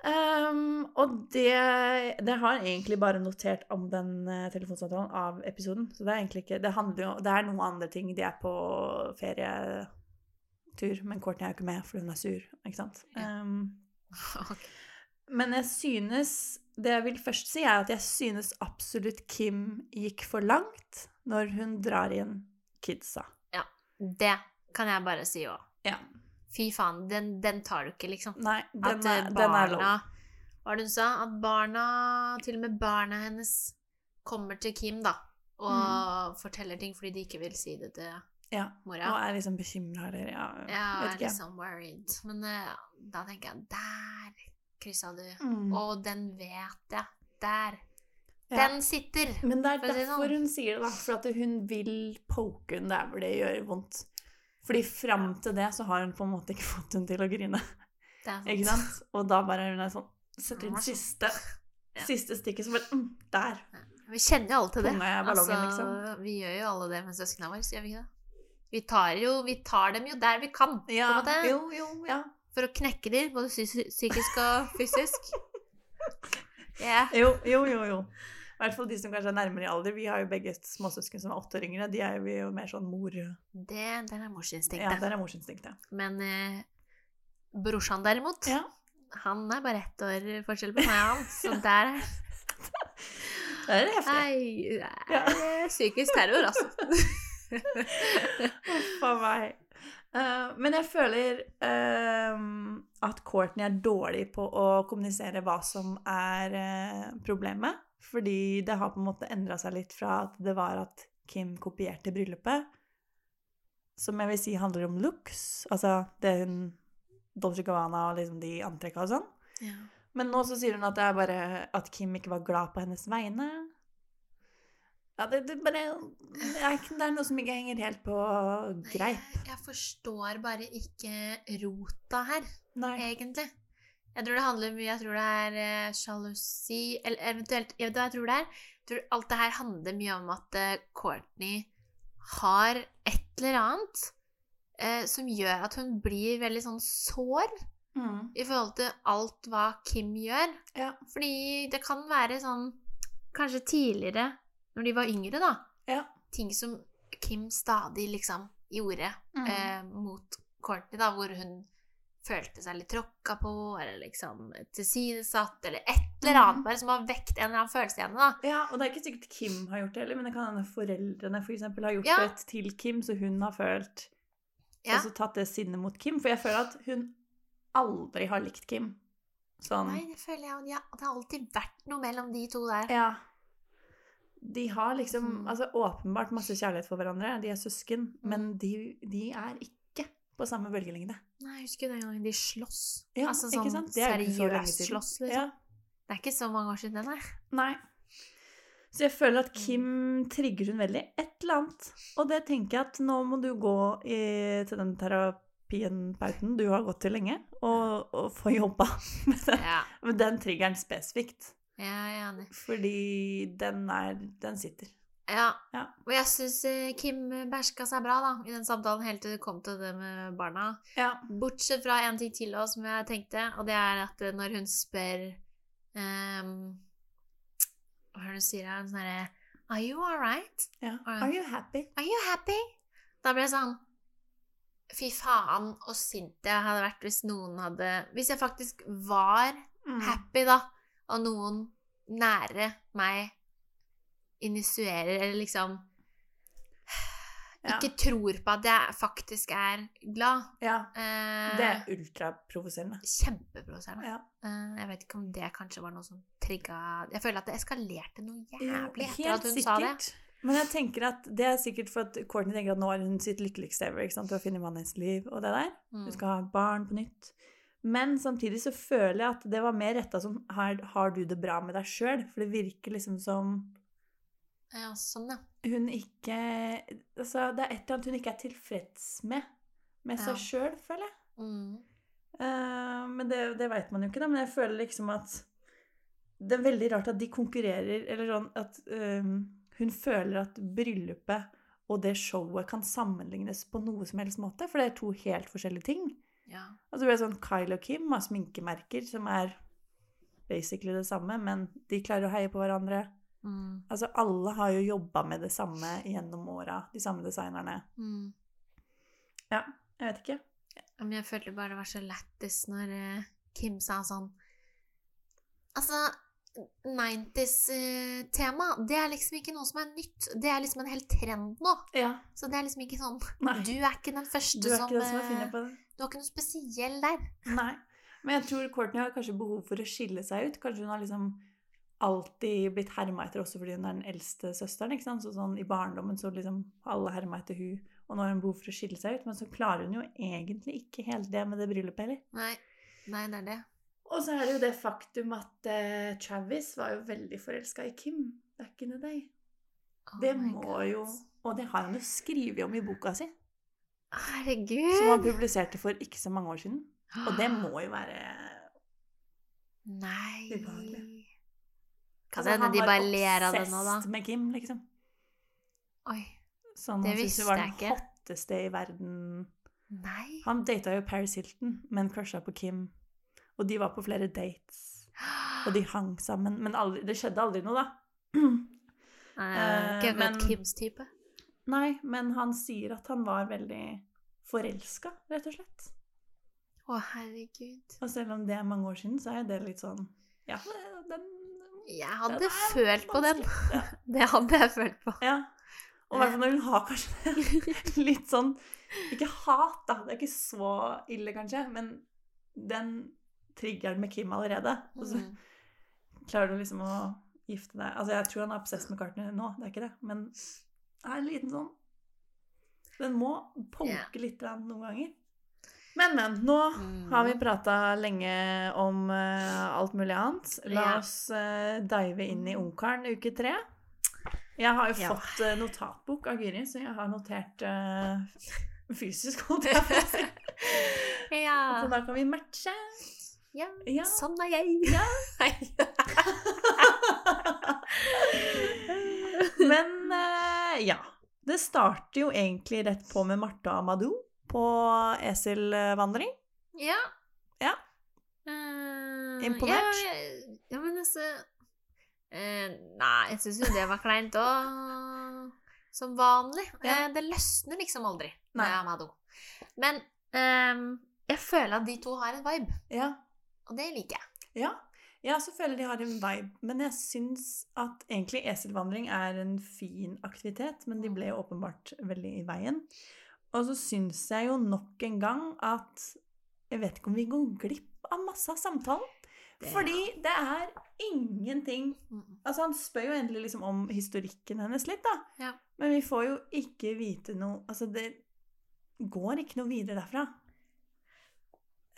Speaker 3: Um, og det, det har egentlig bare notert om den eh, telefonsamtalen av episoden. Så det er egentlig ikke Det handler jo Det er noen andre ting. De er på ferietur, men Courtney er jo ikke med fordi hun er sur, ikke sant.
Speaker 2: Ja.
Speaker 3: Um,
Speaker 2: okay.
Speaker 3: men jeg synes Det jeg vil først si, er at jeg synes absolutt Kim gikk for langt når hun drar inn kidsa.
Speaker 2: Det kan jeg bare si òg.
Speaker 3: Ja.
Speaker 2: Fy faen, den, den tar du ikke, liksom.
Speaker 3: Nei, den,
Speaker 2: At
Speaker 3: er,
Speaker 2: eh,
Speaker 3: den er lov.
Speaker 2: Hva var det hun sa? At barna Til og med barna hennes kommer til Kim, da. Og forteller ting fordi de ikke vil si det til
Speaker 3: Ja.
Speaker 2: mora.
Speaker 3: Og er liksom bekymra eller ja,
Speaker 2: Ja,
Speaker 3: vet ikke.
Speaker 2: liksom worried. Men uh, da tenker jeg Der kryssa du.
Speaker 3: Mm.
Speaker 2: Og den vet jeg. Der.
Speaker 3: Ja.
Speaker 2: Den sitter!
Speaker 3: Men det er derfor
Speaker 2: sånn.
Speaker 3: hun sier det, da. For at hun vil poke henne der hvor det gjør vondt. Fordi fram til det så har hun på en måte ikke fått hun til å grine. Ikke sant? Og da bare hun er sånn Setter inn siste,
Speaker 2: Ja.
Speaker 3: siste stikket, så bare mm, Der.
Speaker 2: Vi kjenner jo alle til det.
Speaker 3: Altså, liksom.
Speaker 2: Vi gjør jo alle det med søsknene våre, gjør vi ikke det? Vi tar, jo, vi tar dem jo der vi kan, på en måte.
Speaker 3: jo, jo, ja.
Speaker 2: For å knekke dem, både psykisk og fysisk. Yeah.
Speaker 3: Jo, jo, jo. jo. I hvert fall de som kanskje er nærmere i alder. Vi har jo begge småsøsken som er åtte år yngre. De er jo mer sånn mor...
Speaker 2: Det, der er morsinstinktet.
Speaker 3: der er morsinstinktet.
Speaker 2: Men eh, brorsan derimot,
Speaker 3: Ja.
Speaker 2: han er bare ett år forskjell på meg og han. Så der er
Speaker 3: Det er heftig.
Speaker 2: Nei, det er ja. psykisk terror, altså.
Speaker 3: Huff a meg. Eh, men jeg føler uh, at Courtney er dårlig på å kommunisere hva som er uh, problemet. Fordi det har på en måte endra seg litt fra at det var at Kim kopierte bryllupet, som jeg vil si handler om looks. Altså det hun Dolce Gabbana og liksom de antrekka og sånn.
Speaker 2: Ja.
Speaker 3: Men nå så sier hun at det er bare at Kim ikke var glad på hennes vegne. Ja, det, det, bare, det, er, ikke- det er noe som ikke henger helt på greip.
Speaker 2: Jeg, jeg forstår bare ikke rota her,
Speaker 3: Nei.
Speaker 2: egentlig. Jeg tror det handler mye Jeg tror det er sjalusi uh, Eller eventuelt Jeg vet hva jeg tror det er. Jeg tror alt det her handler mye om at uh, Courtney har et eller annet uh, som gjør at hun blir veldig sånn sår
Speaker 3: Mm.
Speaker 2: i forhold til alt hva Kim gjør.
Speaker 3: Ja.
Speaker 2: Fordi det kan være sånn Kanskje tidligere, når de var yngre, da.
Speaker 3: Ja.
Speaker 2: Ting som Kim stadig liksom gjorde
Speaker 3: Mm.
Speaker 2: eh, mot Courtney, da, hvor hun følte seg litt tråkka på, eller liksom tilsidesatt, eller et eller annet
Speaker 3: Mhm.
Speaker 2: bare som har vekt en eller annen følelse i henne, da.
Speaker 3: ja, og det er ikke sikkert Kim har gjort det heller, men det kan hende foreldrene for eksempel har gjort
Speaker 2: Ja.
Speaker 3: det til Kim, så hun har følt
Speaker 2: Ja.
Speaker 3: Og så tatt det sinnet mot Kim. For jeg føler at hun aldri har likt Kim. Sånn
Speaker 2: Nei, det føler jeg, de det har alltid vært noe mellom de to der.
Speaker 3: Ja. De har liksom
Speaker 2: Mm.
Speaker 3: altså, åpenbart masse kjærlighet for hverandre. De er søsken, men de, de er ikke på samme bølgelengde.
Speaker 2: Nei, jeg husker den gangen de slåss.
Speaker 3: Ja,
Speaker 2: altså sånn
Speaker 3: er så
Speaker 2: seriøst
Speaker 3: siden.
Speaker 2: slåss, liksom.
Speaker 3: Ja.
Speaker 2: Det er ikke så mange år siden, nei.
Speaker 3: Nei. Så jeg føler at Kim trigger hun veldig et eller annet. Og det tenker jeg at nå må du gå i, til den terapien, Pauten, du har gått til lenge, og, og få jobba med den,
Speaker 2: Ja,
Speaker 3: med den triggeren spesifikt.
Speaker 2: Jeg er enig.
Speaker 3: Fordi den er Den sitter.
Speaker 2: Ja.
Speaker 3: Ja.
Speaker 2: Og jeg syns Kim beherska seg bra da, i den samtalen helt til det kom til det med barna.
Speaker 3: Ja.
Speaker 2: Bortsett fra en ting til også, som jeg tenkte, og det er at eh, når hun spør um, Hva er det hun sier her? Sånn herre Are you alright?
Speaker 3: ja. Are you happy?
Speaker 2: Are you happy? Da ble jeg sånn Fy faen, og sint jeg hadde vært hvis noen hadde Hvis jeg faktisk var
Speaker 3: Mm.
Speaker 2: happy, da, og noen nære meg initierer, eller liksom
Speaker 3: Ja.
Speaker 2: Ikke tror på at jeg faktisk er glad.
Speaker 3: ja.
Speaker 2: Eh,
Speaker 3: Det er ultraprovoserende.
Speaker 2: Kjempeprovoserende.
Speaker 3: Ja.
Speaker 2: Eh, jeg vet ikke om det kanskje var noe som trigga Jeg føler at det eskalerte noe jævlig etter
Speaker 3: helt
Speaker 2: at hun sa det.
Speaker 3: Men jeg tenker at det er sikkert for at Courtney tenker at nå er hun sitt lykkeligste ever. Hun har funnet mannen hennes liv og det der.
Speaker 2: Mm.
Speaker 3: Hun skal ha barn på nytt. Men samtidig så føler jeg at det var mer retta som har, har du det bra med deg sjøl? For det virker liksom som
Speaker 2: Ja, sånn, ja.
Speaker 3: hun ikke Altså, det er et eller annet hun ikke er tilfreds med. med
Speaker 2: Ja.
Speaker 3: seg sjøl, føler jeg.
Speaker 2: Mm.
Speaker 3: Uh, men det, det veit man jo ikke, da. Men jeg føler liksom at det er veldig rart at de konkurrerer, eller sånn at eh, hun føler at bryllupet og det showet kan sammenlignes på noe som helst måte, for det er to helt forskjellige ting.
Speaker 2: Ja.
Speaker 3: blir det sånn Kyle og Kim har sminkemerker som er basically det samme, men de klarer å heie på hverandre.
Speaker 2: Mm.
Speaker 3: Altså, alle har jo jobba med det samme gjennom åra, de samme designerne.
Speaker 2: Mm.
Speaker 3: Jeg vet ikke.
Speaker 2: Men jeg følte bare det var så lættis når eh, Kim sa sånn Altså, 90s-tema, det er liksom ikke noe som er nytt. Det er liksom en hel trend nå.
Speaker 3: Ja,
Speaker 2: Så det er liksom ikke sånn
Speaker 3: Nei.
Speaker 2: Du er ikke den første
Speaker 3: du er
Speaker 2: som
Speaker 3: ikke den som
Speaker 2: Du har ikke noe spesiell der.
Speaker 3: Nei. Men jeg tror Courtney har kanskje behov for å skille seg ut. Kanskje hun har liksom alltid blitt herma etter også fordi hun er den eldste søsteren. ikke sant? Så sånn I barndommen så liksom alle herma etter hun, og nå har hun behov for å skille seg ut. Men så klarer hun jo egentlig ikke helt det med det bryllupet heller.
Speaker 2: Nei. Nei, det er det.
Speaker 3: Og så er det jo det faktum at uh, Travis var jo veldig forelska i Kim back in the day.
Speaker 2: Oh
Speaker 3: Det må
Speaker 2: God.
Speaker 3: jo Og det har han jo skrevet om i boka si,
Speaker 2: Herregud.
Speaker 3: som han publiserte for ikke så mange år siden. Og det må jo være
Speaker 2: Nei.
Speaker 3: Ubehagelig.
Speaker 2: Kan
Speaker 3: Altså,
Speaker 2: det hende de bare ler av det nå, da?
Speaker 3: Han var obsessed med Kim, liksom.
Speaker 2: Oi.
Speaker 3: Som
Speaker 2: Det
Speaker 3: han syntes
Speaker 2: visste
Speaker 3: hun var den hotteste i verden.
Speaker 2: Nei.
Speaker 3: Han data jo Paris Hilton, men crusha på Kim. Og de var på flere dates. Og de hang sammen. Men aldri, det skjedde aldri noe, da. Uh,
Speaker 2: Ikke
Speaker 3: men-
Speaker 2: Kims type.
Speaker 3: Nei, men han sier at han var veldig forelska, rett og slett.
Speaker 2: Å, herregud.
Speaker 3: Og selv om det er mange år siden, så er det litt sånn Ja, den
Speaker 2: Jeg hadde
Speaker 3: Den
Speaker 2: følt på den.
Speaker 3: Ja.
Speaker 2: Det hadde jeg følt på.
Speaker 3: Ja. Og i hvert fall når hun har kanskje litt sånn Ikke hat, da. Det er ikke så ille, kanskje. Men den triggeren med Kim allerede. Og så
Speaker 2: Mm.
Speaker 3: klarer du liksom å gifte deg Altså, jeg tror han er obsess med Cartner nå, det er ikke det. Men det er en liten sånn Den må punke
Speaker 2: yeah.
Speaker 3: litt noen ganger. Men, men. Nå
Speaker 2: Mm.
Speaker 3: har vi prata lenge om uh, alt mulig annet. La
Speaker 2: yeah.
Speaker 3: oss uh, dive inn i Ungkaren uke tre. Jeg har jo
Speaker 2: Ja.
Speaker 3: fått uh, notatbok av Gyri, så jeg har notert fysisk, holdt jeg på å si.
Speaker 2: Ja.
Speaker 3: Så da kan vi matche.
Speaker 2: ja.
Speaker 3: Ja.
Speaker 2: Sånn er jeg.
Speaker 3: Ja. Men eh, ja. Det starter jo egentlig rett på med Marte Amadou på eselvandring.
Speaker 2: ja.
Speaker 3: Ja.
Speaker 2: Uh,
Speaker 3: Imponert?
Speaker 2: Ja, ja, ja men altså uh, Nei, jeg syns jo det var kleint òg. Som vanlig. Eh, det løsner liksom aldri
Speaker 3: Nei.
Speaker 2: med Amado. Men eh, jeg føler at de to har en vibe,
Speaker 3: Ja.
Speaker 2: og det liker jeg.
Speaker 3: Ja. Jeg også føler de har en vibe, men jeg syns at egentlig eselvandring er en fin aktivitet, men de ble jo åpenbart veldig i veien. Og så syns jeg jo nok en gang at Jeg vet ikke om vi går glipp av masse av samtalen. Fordi det er ingenting Altså, han spør jo endelig liksom om historikken hennes litt, da.
Speaker 2: Ja.
Speaker 3: Men vi får jo ikke vite noe Altså, det går ikke noe videre derfra.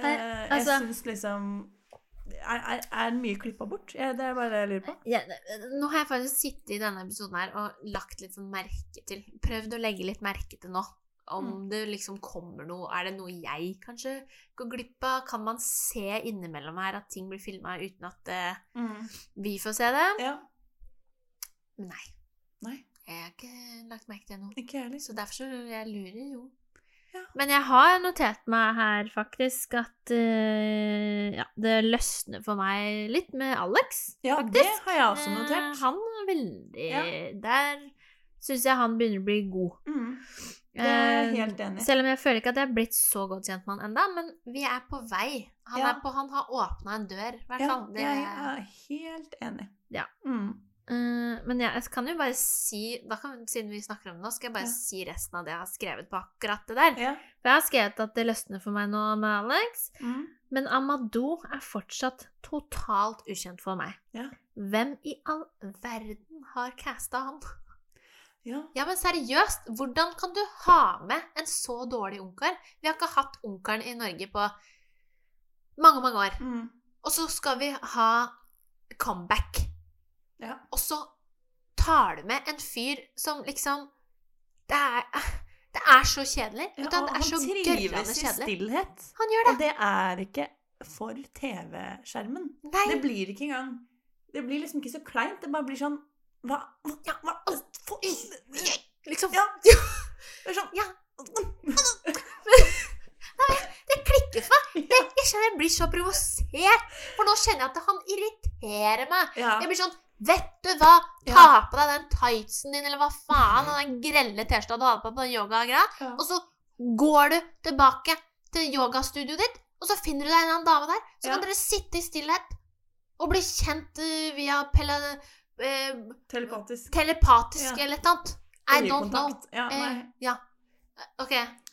Speaker 2: Nei,
Speaker 3: Eh,
Speaker 2: altså-
Speaker 3: Jeg syns liksom er, er, er mye klippa bort? Ja, det er bare det jeg lurer på.
Speaker 2: Ja, nå har jeg faktisk sittet i denne episoden her og lagt litt sånn merke til Prøvd å legge litt merke til nå. Om
Speaker 3: Mm.
Speaker 2: det liksom kommer noe Er det noe jeg kanskje går glipp av? Kan man se innimellom her at ting blir filma uten at eh, vi får se det?
Speaker 3: Ja.
Speaker 2: Nei.
Speaker 3: Nei,
Speaker 2: Jeg har ikke lagt merke til noe.
Speaker 3: ikke heller.
Speaker 2: Så derfor så jeg lurer jo.
Speaker 3: Ja.
Speaker 2: Men jeg har notert meg her faktisk at uh, ja, det løsner for meg litt med Alex.
Speaker 3: Ja,
Speaker 2: faktisk.
Speaker 3: det har jeg også
Speaker 2: notert.
Speaker 3: notert.
Speaker 2: Han er veldig
Speaker 3: Ja.
Speaker 2: Der syns jeg han begynner å bli god.
Speaker 3: Mm. Det er jeg
Speaker 2: Eh,
Speaker 3: helt enig.
Speaker 2: Selv om jeg føler ikke at jeg har blitt så godt kjent med han enda, men vi er på vei. Han,
Speaker 3: Ja.
Speaker 2: er på, han har åpna en dør, i hvert fall. Ja,
Speaker 3: jeg er helt enig.
Speaker 2: Ja.
Speaker 3: Mm.
Speaker 2: Eh, men ja, jeg kan jo bare si da kan, Siden vi snakker om det nå, skal jeg bare
Speaker 3: Ja.
Speaker 2: si resten av det jeg har skrevet på akkurat det der.
Speaker 3: Ja.
Speaker 2: For jeg har skrevet at det løsner for meg nå med Alex.
Speaker 3: Mm.
Speaker 2: Men Amadou er fortsatt totalt ukjent for meg.
Speaker 3: Ja.
Speaker 2: Hvem i all verden har casta han?
Speaker 3: ja.
Speaker 2: Ja, men seriøst, hvordan kan du ha med en så dårlig ungkar? Vi har ikke hatt ungkaren i Norge på mange, mange år.
Speaker 3: Mm.
Speaker 2: Og så skal vi ha comeback.
Speaker 3: Ja.
Speaker 2: Og så tar du med en fyr som liksom Det er Det er så kjedelig.
Speaker 3: Ja,
Speaker 2: det er så
Speaker 3: han trives i stillhet.
Speaker 2: Han gjør det.
Speaker 3: Og det er ikke for TV-skjermen. Det blir ikke engang Det blir liksom ikke så kleint. Det bare blir sånn Hva?
Speaker 2: Ja,
Speaker 3: hva? For,
Speaker 2: Liksom.
Speaker 3: ja. Det er sånn
Speaker 2: Ja. Det klikker for meg. Det, jeg kjenner jeg blir så provosert. For nå kjenner jeg at han irriterer meg. Jeg blir sånn Vet du hva? Ta på deg den tightsen din, eller hva faen, og den grelle T-skjorta du hadde på på den yogagreia.
Speaker 3: Ja.
Speaker 2: Og så går du tilbake til yogastudioet ditt, og så finner du deg en annen dame der. Så
Speaker 3: Ja.
Speaker 2: kan dere sitte i stillhet og bli kjent eh, via pele, eh,
Speaker 3: Telepatisk.
Speaker 2: telepatisk
Speaker 3: Ja.
Speaker 2: eller et eller annet. I don't know.
Speaker 3: Ja,
Speaker 2: Eh, ja. Ok,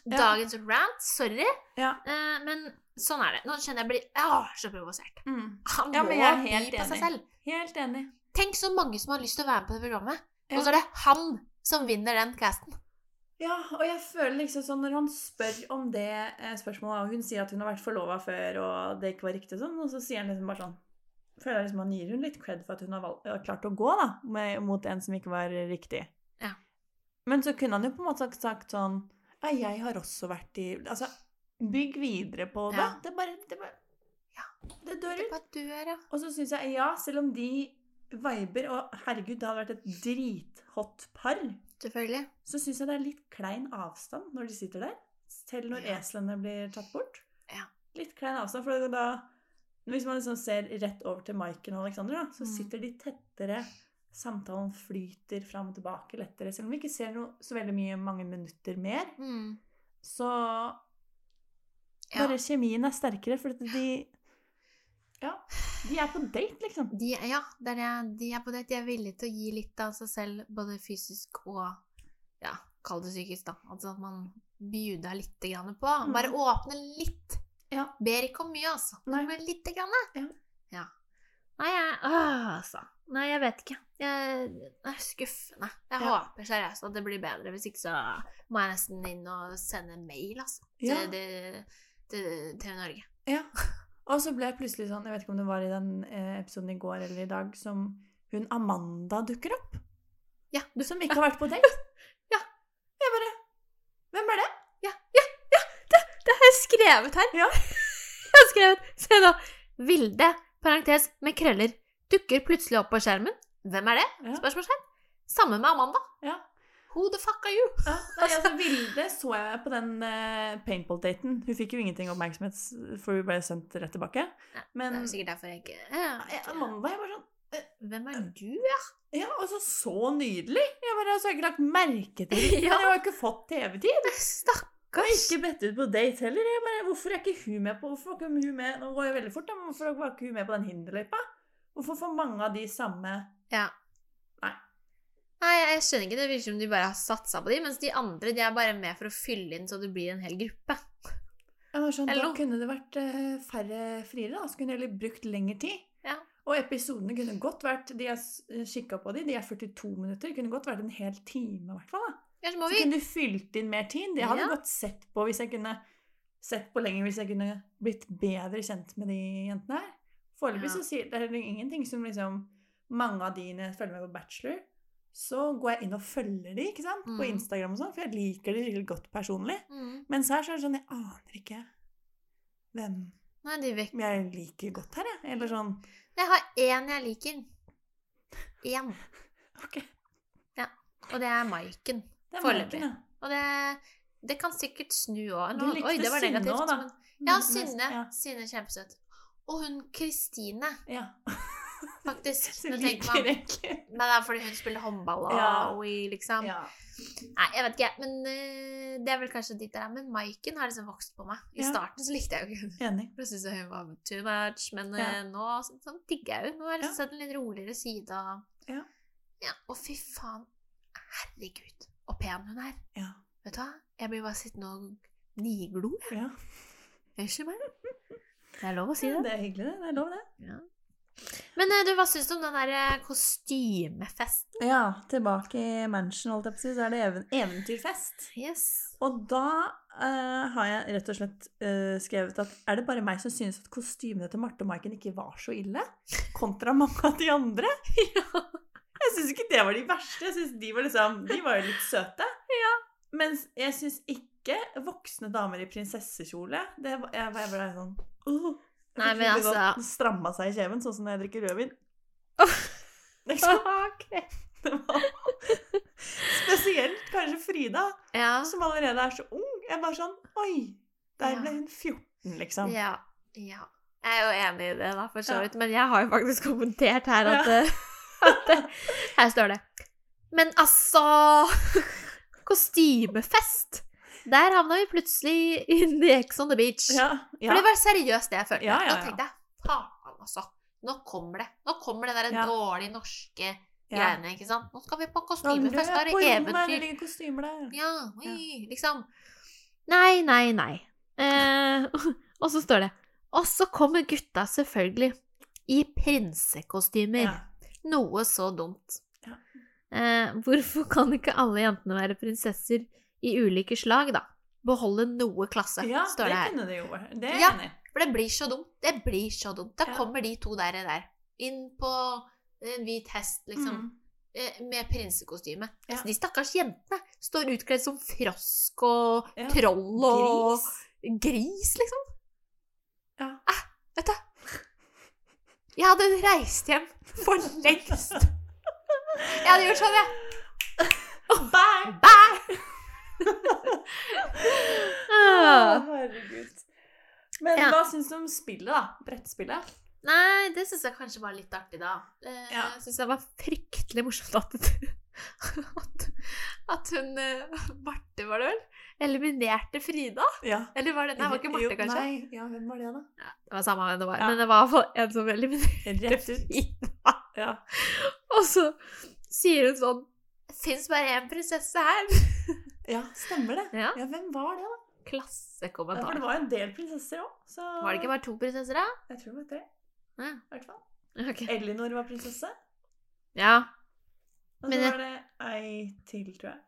Speaker 2: dagens rant. Sorry.
Speaker 3: Ja.
Speaker 2: Eh, men sånn er det. Nå kjenner jeg blir Åh, så provosert.
Speaker 3: Mm.
Speaker 2: Han
Speaker 3: Ja, men jeg er helt enig. Helt enig.
Speaker 2: Tenk så mange som har lyst til å være med på det programmet.
Speaker 3: Ja.
Speaker 2: Og så er det han som vinner den casten.
Speaker 3: Ja, og jeg føler liksom sånn når han spør om det eh, spørsmålet, og hun sier at hun har vært forlova før, og det ikke var riktig sånn, og så sier han liksom bare sånn Føler jeg liksom han gir hun litt cred for at hun har valgt, klart å gå da, med, mot en som ikke var riktig.
Speaker 2: Ja.
Speaker 3: Men så kunne han jo på en måte sagt, sånn Ja, jeg har også vært i Altså, bygg videre på det.
Speaker 2: Ja.
Speaker 3: Det bare Det, bare,
Speaker 2: Ja.
Speaker 3: det dør ut.
Speaker 2: Det bare du er, ja.
Speaker 3: Og så syns jeg, ja, selv om de viber Og herregud, det hadde vært et drithot par
Speaker 2: Selvfølgelig.
Speaker 3: så syns jeg det er litt klein avstand når de sitter der. Selv når
Speaker 2: Ja.
Speaker 3: eslene blir tatt bort.
Speaker 2: Ja.
Speaker 3: Litt klein avstand, for da Hvis man liksom ser rett over til Maiken og Alexander, da, så
Speaker 2: Mm.
Speaker 3: sitter de tettere. Samtalen flyter fram og tilbake lettere. Selv om vi ikke ser noe så veldig mye mange minutter mer,
Speaker 2: Mm.
Speaker 3: så
Speaker 2: Ja.
Speaker 3: bare kjemien er sterkere, for de Ja, de er på date, liksom.
Speaker 2: De, ja, det er de er på date. De er villige til å gi litt av seg selv, både fysisk og ja, kall det psykisk, da. Altså at man bjuder litt grann på.
Speaker 3: Mm.
Speaker 2: Bare åpne litt.
Speaker 3: Ja.
Speaker 2: Ber ikke om mye, altså.
Speaker 3: Nei.
Speaker 2: Men lite grann.
Speaker 3: Ja.
Speaker 2: ja. Nei, jeg altså. Nei, jeg vet ikke. Jeg, er skuffende. Jeg
Speaker 3: Ja.
Speaker 2: håper seriøst at det blir bedre. Hvis ikke så må jeg nesten inn og sende mail, altså. Til,
Speaker 3: Ja.
Speaker 2: til, til TV Norge.
Speaker 3: Ja. Og så ble jeg plutselig sånn, jeg vet ikke om det var i den eh, episoden i går eller i dag, som hun Amanda dukker opp.
Speaker 2: Ja, du
Speaker 3: Som ikke har vært på date.
Speaker 2: Ja.
Speaker 3: Jeg bare Hvem er det?
Speaker 2: Ja, ja, ja! Det, det har jeg skrevet her.
Speaker 3: Ja.
Speaker 2: Jeg har skrevet Se nå. Vilde, parentes, med krøller, dukker plutselig opp på skjermen. Hvem er det?
Speaker 3: Ja.
Speaker 2: Spørsmålstegn. Samme med Amanda.
Speaker 3: Ja.
Speaker 2: Who the fuck are you?
Speaker 3: Ja, nei, altså Vilde så jeg på den uh, paintball-daten. Hun fikk jo ingenting oppmerksomhet, for hun ble sendt rett tilbake.
Speaker 2: Ja,
Speaker 3: Men
Speaker 2: det er sikkert derfor jeg ikke ja,
Speaker 3: ja, Amanda jeg var sånn
Speaker 2: Hvem er du, ja?
Speaker 3: Ja, altså så nydelig! Jeg bare altså, jeg har ikke lagt merke til det.
Speaker 2: Ja.
Speaker 3: Jeg har ikke fått TV-tid. Stakkars. Og
Speaker 2: har
Speaker 3: ikke bedt ut på date heller. Jeg bare, hvorfor er ikke hun med på Hvorfor var ikke hun med Nå går jeg veldig fort, da, men hvorfor var ikke hun med på den hinderløypa? Hvorfor får mange av de samme
Speaker 2: Ja.
Speaker 3: Nei.
Speaker 2: Jeg skjønner ikke. Det virker som de bare har satsa på de, mens de andre de er bare med for å fylle inn så det blir en hel gruppe.
Speaker 3: Jeg sånn, Da kunne det vært eh, færre friere. Da. Så kunne jeg heller brukt lengre tid.
Speaker 2: Ja.
Speaker 3: Og episodene kunne godt vært De jeg kikka på de, de er 42 minutter. Kunne godt vært en hel time, i hvert fall. da. så,
Speaker 2: Så
Speaker 3: kunne du fylt inn mer tid. Det hadde
Speaker 2: Ja.
Speaker 3: godt sett på hvis jeg kunne sett på lenger hvis jeg kunne blitt bedre kjent med de jentene her. Foreløpig
Speaker 2: Ja.
Speaker 3: så sier det er ingenting som liksom Mange av de jeg følger med på Bachelor, så går jeg inn og følger de, ikke sant? På
Speaker 2: Mm.
Speaker 3: Instagram og sånn, for jeg liker de skikkelig godt personlig.
Speaker 2: mm.
Speaker 3: Mens her så er det sånn, jeg aner ikke hvem
Speaker 2: Nei, de vekk.
Speaker 3: jeg liker godt her, jeg. Eller sånn
Speaker 2: Jeg har én jeg liker. Én.
Speaker 3: Ok,
Speaker 2: Og det er Maiken. Foreløpig.
Speaker 3: Ja.
Speaker 2: Og det, det kan sikkert snu òg.
Speaker 3: Du likte
Speaker 2: Oi, det var
Speaker 3: Synne òg, da.
Speaker 2: Men, ja,
Speaker 3: Men-
Speaker 2: Synne.
Speaker 3: Ja.
Speaker 2: Synne kjempesøt. Og hun Kristine,
Speaker 3: ja.
Speaker 2: faktisk.
Speaker 3: Så
Speaker 2: Nå tenker man,
Speaker 3: ikke
Speaker 2: men det er fordi hun spiller håndball og
Speaker 3: Ja.
Speaker 2: we, liksom.
Speaker 3: Ja.
Speaker 2: Nei, jeg vet ikke. Men uh, det er vel kanskje dit det er. Men Maiken har liksom vokst på meg. I
Speaker 3: Ja.
Speaker 2: starten så likte jeg jo ikke henne. Jeg syntes hun var too much. Men eh, nå sånn, så digger jeg henne. Nå har jeg liksom
Speaker 3: Ja.
Speaker 2: sett en litt roligere side av
Speaker 3: Ja.
Speaker 2: ja. Og fy faen. Herregud, så pen hun er.
Speaker 3: Ja.
Speaker 2: Vet du hva? Jeg blir bare sittende og niglo.
Speaker 3: ja.
Speaker 2: Unnskyld meg. Det er lov å si det.
Speaker 3: Det er hyggelig, det. Det er lov, det.
Speaker 2: Ja. Men eh, du, hva syns du om den der eh, kostymefesten?
Speaker 3: Ja, tilbake i mansion, holdt jeg på å si, så er det eventyrfest.
Speaker 2: Yes.
Speaker 3: Og da uh, har jeg rett og slett uh, skrevet at er det bare meg som synes at kostymene til Marte og Maiken ikke var så ille? Kontra mange av de andre? Jeg syns ikke det var de verste. Jeg synes de var liksom De var jo litt søte. Mens jeg syns ikke voksne damer i prinsessekjole det var, Jeg var jeg ble sånn uh,
Speaker 2: Nei, men altså...
Speaker 3: Den Stramma seg i kjeven, sånn som når jeg drikker rødvin.
Speaker 2: Oh.
Speaker 3: Liksom,
Speaker 2: Ok.
Speaker 3: det var Spesielt kanskje Frida,
Speaker 2: Ja.
Speaker 3: som allerede er så ung. Jeg bare sånn Oi! Der
Speaker 2: Ja.
Speaker 3: ble hun 14, liksom.
Speaker 2: Ja. ja. Jeg er jo enig i det, da, for så vidt. Men jeg har jo faktisk kommentert her at, at Her står det. Men altså Kostymefest! Der havna vi plutselig inn i Ex on the beach.
Speaker 3: Ja, ja.
Speaker 2: For det var seriøst det jeg følte.
Speaker 3: Ja,
Speaker 2: Nå tenkte jeg faen, altså. Nå kommer det. Nå kommer det der
Speaker 3: Ja.
Speaker 2: dårlige norske greiene, ikke sant. Nå skal vi på
Speaker 3: Sånn,
Speaker 2: kostymefest, da er det eventyr. Ja, oi, liksom. Nei, nei, nei. Eh, og så står det Og så kommer gutta selvfølgelig i prinsekostymer. Noe så dumt. Eh, hvorfor kan ikke alle jentene være prinsesser i ulike slag, da? Beholde noe klasse,
Speaker 3: Ja,
Speaker 2: står
Speaker 3: det
Speaker 2: det
Speaker 3: kunne det jo vært. Det er
Speaker 2: Ja.
Speaker 3: enig.
Speaker 2: For det blir så dumt. Det blir så dumt. Da
Speaker 3: Ja.
Speaker 2: kommer de to der, der inn på en hvit hest, liksom,
Speaker 3: Mm.
Speaker 2: eh, med prinsekostyme.
Speaker 3: Ja.
Speaker 2: Altså, de stakkars jentene står utkledd som frosk og
Speaker 3: Ja.
Speaker 2: troll og
Speaker 3: Gris.
Speaker 2: gris, liksom.
Speaker 3: Ja.
Speaker 2: Vet du Jeg hadde reist hjem for lengst. Jeg hadde gjort sånn, jeg.
Speaker 3: Bæ!
Speaker 2: Bæ! Ah.
Speaker 3: herregud. Men
Speaker 2: Ja.
Speaker 3: hva syns du om spillet, da? Brettspillet?
Speaker 2: Nei, det syns jeg kanskje var litt artig, da. Eh,
Speaker 3: Ja.
Speaker 2: Jeg syns det var fryktelig morsomt at, at, at hun eh, Marte, var det vel? Eliminerte Frida?
Speaker 3: Ja.
Speaker 2: Eller var det Nei, var ikke Marte,
Speaker 3: Jo,
Speaker 2: kanskje?
Speaker 3: Nei, ja, hvem var det, da?
Speaker 2: Ja, det var samme hvem det var.
Speaker 3: Ja.
Speaker 2: Men det var en som eliminerte Frida.
Speaker 3: Ja.
Speaker 2: Og så sier hun sånn fins bare én prinsesse her.
Speaker 3: Ja, stemmer det.
Speaker 2: Ja.
Speaker 3: Ja, hvem var det, da? Ja, for det var en del prinsesser òg, så
Speaker 2: Var det ikke bare to prinsesser, da?
Speaker 3: Jeg tror det var tre,
Speaker 2: Ja.
Speaker 3: i hvert fall.
Speaker 2: Okay.
Speaker 3: Elinor var prinsesse.
Speaker 2: Ja.
Speaker 3: Og så
Speaker 2: jeg-
Speaker 3: var det ei til, tror jeg.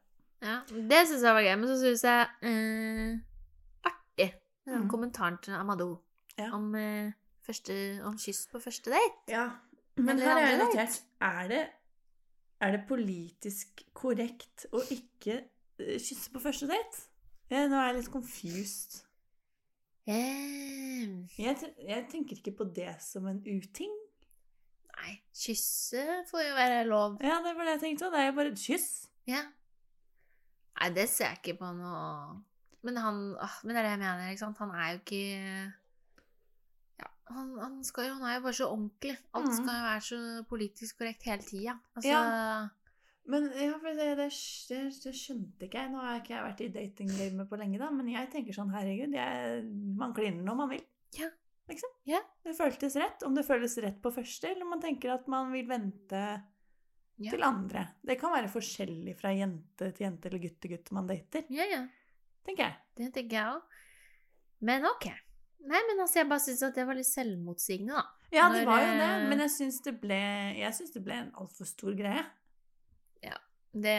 Speaker 2: ja. Det syns jeg var gøy. Men så syns jeg eh, artig den
Speaker 3: mm.
Speaker 2: kommentaren til Amadou
Speaker 3: Ja.
Speaker 2: om, eh, første, om kyss på første date.
Speaker 3: Ja. Men
Speaker 2: Eller
Speaker 3: her er jeg notert Er det, er det politisk korrekt å ikke kysse på første date? Ja, nå er jeg litt confused.
Speaker 2: Eh,
Speaker 3: Jeg, jeg tenker ikke på det som en uting.
Speaker 2: nei, kysse får jo være lov.
Speaker 3: Ja, det var det jeg tenkte. Det er jo bare et kyss.
Speaker 2: Ja. Nei, det ser jeg ikke på noe Men han åh, Men det er det jeg mener, ikke sant. Han er jo ikke Ja, han, han, skal jo, han er jo bare så ordentlig. Alt
Speaker 3: mm.
Speaker 2: skal jo være så politisk korrekt hele tida. Altså
Speaker 3: Ja. Men ja, for det, det, det, det skjønte ikke jeg. Nå har jeg ikke vært i datinggamet på lenge, da, men jeg tenker sånn, herregud, jeg, man kliner når man vil.
Speaker 2: Ja.
Speaker 3: Liksom.
Speaker 2: Ja.
Speaker 3: Det føltes rett. Om det føles rett på første, eller om man tenker at man vil vente
Speaker 2: Ja.
Speaker 3: til andre. Det kan være forskjellig fra jente til jente eller gutt til gutt man dater,
Speaker 2: ja, ja.
Speaker 3: tenker jeg.
Speaker 2: Det tenker jeg òg. Men ok. Nei, men altså, jeg bare syns at det var litt selvmotsigende, da.
Speaker 3: Ja, det var jo det,
Speaker 2: eh,
Speaker 3: men jeg syns det ble, jeg synes det ble en altfor stor greie.
Speaker 2: Det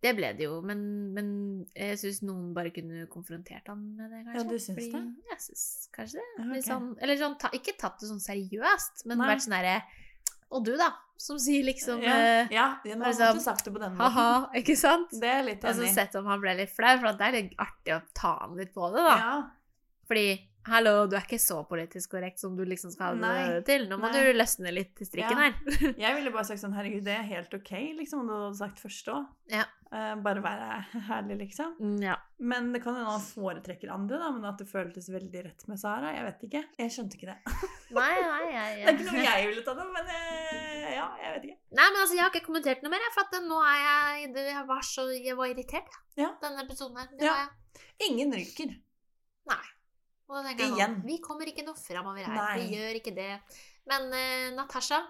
Speaker 2: Det ble det jo, men, men jeg syns noen bare kunne konfrontert han med det, kanskje.
Speaker 3: Ja, du syns
Speaker 2: Fordi
Speaker 3: det?
Speaker 2: Jeg syns kanskje det. Litt sånn, eller sånn, ta, ikke tatt det sånn seriøst, men
Speaker 3: Nei.
Speaker 2: vært sånn herre Og du, da? Som sier liksom
Speaker 3: ja,
Speaker 2: eh,
Speaker 3: ja, ja, man
Speaker 2: liksom,
Speaker 3: måtte sagt det på den måten.
Speaker 2: Ha-ha, ikke sant?
Speaker 3: Det er litt
Speaker 2: Og så
Speaker 3: enig
Speaker 2: sett om han ble litt flau, for det er litt artig å ta han litt på det, da.
Speaker 3: Ja,
Speaker 2: Fordi hallo, du er ikke så politisk korrekt som du liksom skal ha det til. Nå må
Speaker 3: Nei.
Speaker 2: du løsne litt i strikken
Speaker 3: Ja.
Speaker 2: her.
Speaker 3: Jeg ville bare sagt sånn, herregud, det er helt ok, liksom, om du hadde sagt først òg.
Speaker 2: Ja.
Speaker 3: bare være herlig, liksom.
Speaker 2: Mm, ja.
Speaker 3: Men det kan hende han foretrekker andre, da, men at det føltes veldig rett med Sara, jeg vet ikke. Jeg skjønte ikke det.
Speaker 2: Nei, nei, jeg,
Speaker 3: Det er ikke noe jeg ville tatt opp, men uh, ja, jeg vet ikke.
Speaker 2: Nei, men altså, jeg har ikke kommentert noe mer, for at nå er jeg Jeg var så Jeg var irritert, da.
Speaker 3: Ja.
Speaker 2: Denne episoden her. Det
Speaker 3: Ja. Ingen ryker.
Speaker 2: Nei. Og da tenker jeg. Sånn, vi kommer ikke noe framover her.
Speaker 3: Nei.
Speaker 2: Vi gjør ikke det. Men uh, Natasha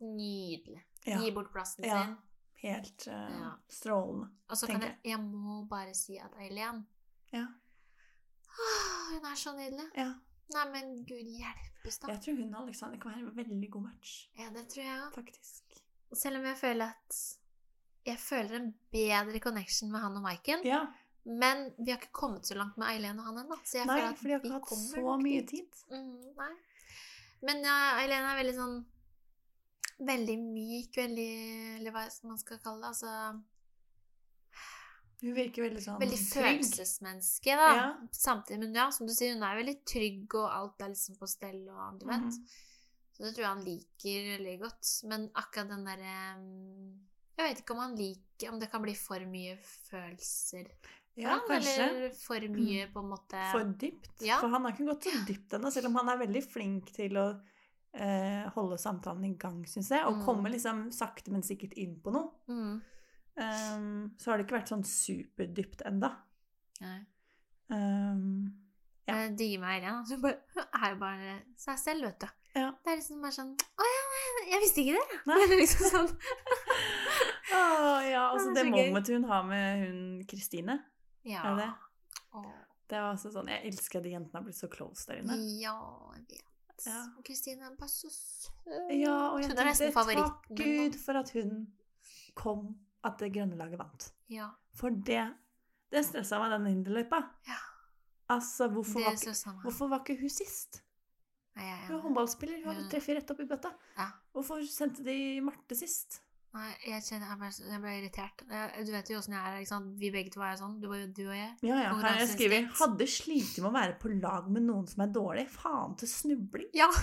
Speaker 2: Nydelig.
Speaker 3: Ja,
Speaker 2: Gi bort plassen
Speaker 3: Ja.
Speaker 2: sin.
Speaker 3: helt uh,
Speaker 2: Ja.
Speaker 3: strålende.
Speaker 2: Og så kan jeg Jeg må bare si at Eileen
Speaker 3: Ja.
Speaker 2: Åh, Hun er så nydelig.
Speaker 3: Ja.
Speaker 2: Nei, men gud hjelpes, da.
Speaker 3: Jeg tror hun og Alexander kan være en veldig god match,
Speaker 2: Ja, det tror jeg
Speaker 3: faktisk.
Speaker 2: Selv om jeg føler at Jeg føler en bedre connection med han og Maiken.
Speaker 3: Ja,
Speaker 2: Men vi har ikke kommet så langt med Eileen og han ennå.
Speaker 3: Nei, for de har ikke hatt så mye tid.
Speaker 2: Mm. Men ja, Eileen er veldig sånn Veldig myk, veldig Eller hva man skal kalle det. Altså
Speaker 3: Hun virker veldig sånn
Speaker 2: Veldig
Speaker 3: trygg.
Speaker 2: følelsesmenneske, da.
Speaker 3: Ja.
Speaker 2: Samtidig, men ja, som du sier, hun er veldig trygg, og alt er liksom på stell, og du vet.
Speaker 3: Mhm.
Speaker 2: Så det tror jeg han liker veldig godt. Men akkurat den derre mm, Jeg vet ikke om han liker Om det kan bli for mye følelser
Speaker 3: Ja, kanskje.
Speaker 2: eller for mye på en måte
Speaker 3: For dypt.
Speaker 2: Ja.
Speaker 3: For han har ikke gått så dypt ennå, selv om han er veldig flink til å eh, holde samtalen i gang, syns jeg. Og
Speaker 2: Mm.
Speaker 3: komme liksom sakte, men sikkert inn på noe.
Speaker 2: mm,
Speaker 3: Um, så har det ikke vært sånn superdypt enda.
Speaker 2: nei.
Speaker 3: Um, Ja.
Speaker 2: Det digger meg igjen. Hun er jo bare seg selv, vet du.
Speaker 3: Ja.
Speaker 2: Det er liksom bare sånn Å ja, jeg visste ikke det!
Speaker 3: Nei.
Speaker 2: Det liksom sånn.
Speaker 3: Å, ja, altså
Speaker 2: Det
Speaker 3: det momentet hun har med hun Kristine,
Speaker 2: Ja.
Speaker 3: er det?
Speaker 2: Åh.
Speaker 3: Det var altså sånn Jeg elsker at de jentene har blitt så close der inne.
Speaker 2: Ja, jeg vet.
Speaker 3: Ja.
Speaker 2: Kristine er bare så søt.
Speaker 3: Ja, og jeg tenkte takk Gud for at hun kom, at det grønne laget vant.
Speaker 2: Ja,
Speaker 3: For det Det stressa meg, den hinderløypa.
Speaker 2: Ja.
Speaker 3: Altså, hvorfor var, ikke, hvorfor var ikke hun sist?
Speaker 2: Nei, jeg,
Speaker 3: Hun er håndballspiller, hun
Speaker 2: Ja.
Speaker 3: treffer rett opp i bøtta.
Speaker 2: Ja.
Speaker 3: Hvorfor sendte de Marte sist?
Speaker 2: Nei, jeg kjenner jeg ble, jeg ble irritert. Jeg, du vet jo åssen jeg er. ikke sant? Vi begge to er sånn. Du, du og jeg.
Speaker 3: Ja, ja, her har jeg skrevet. Hadde slitt med å være på lag med noen som er dårlig. Faen til snubling.
Speaker 2: Ja!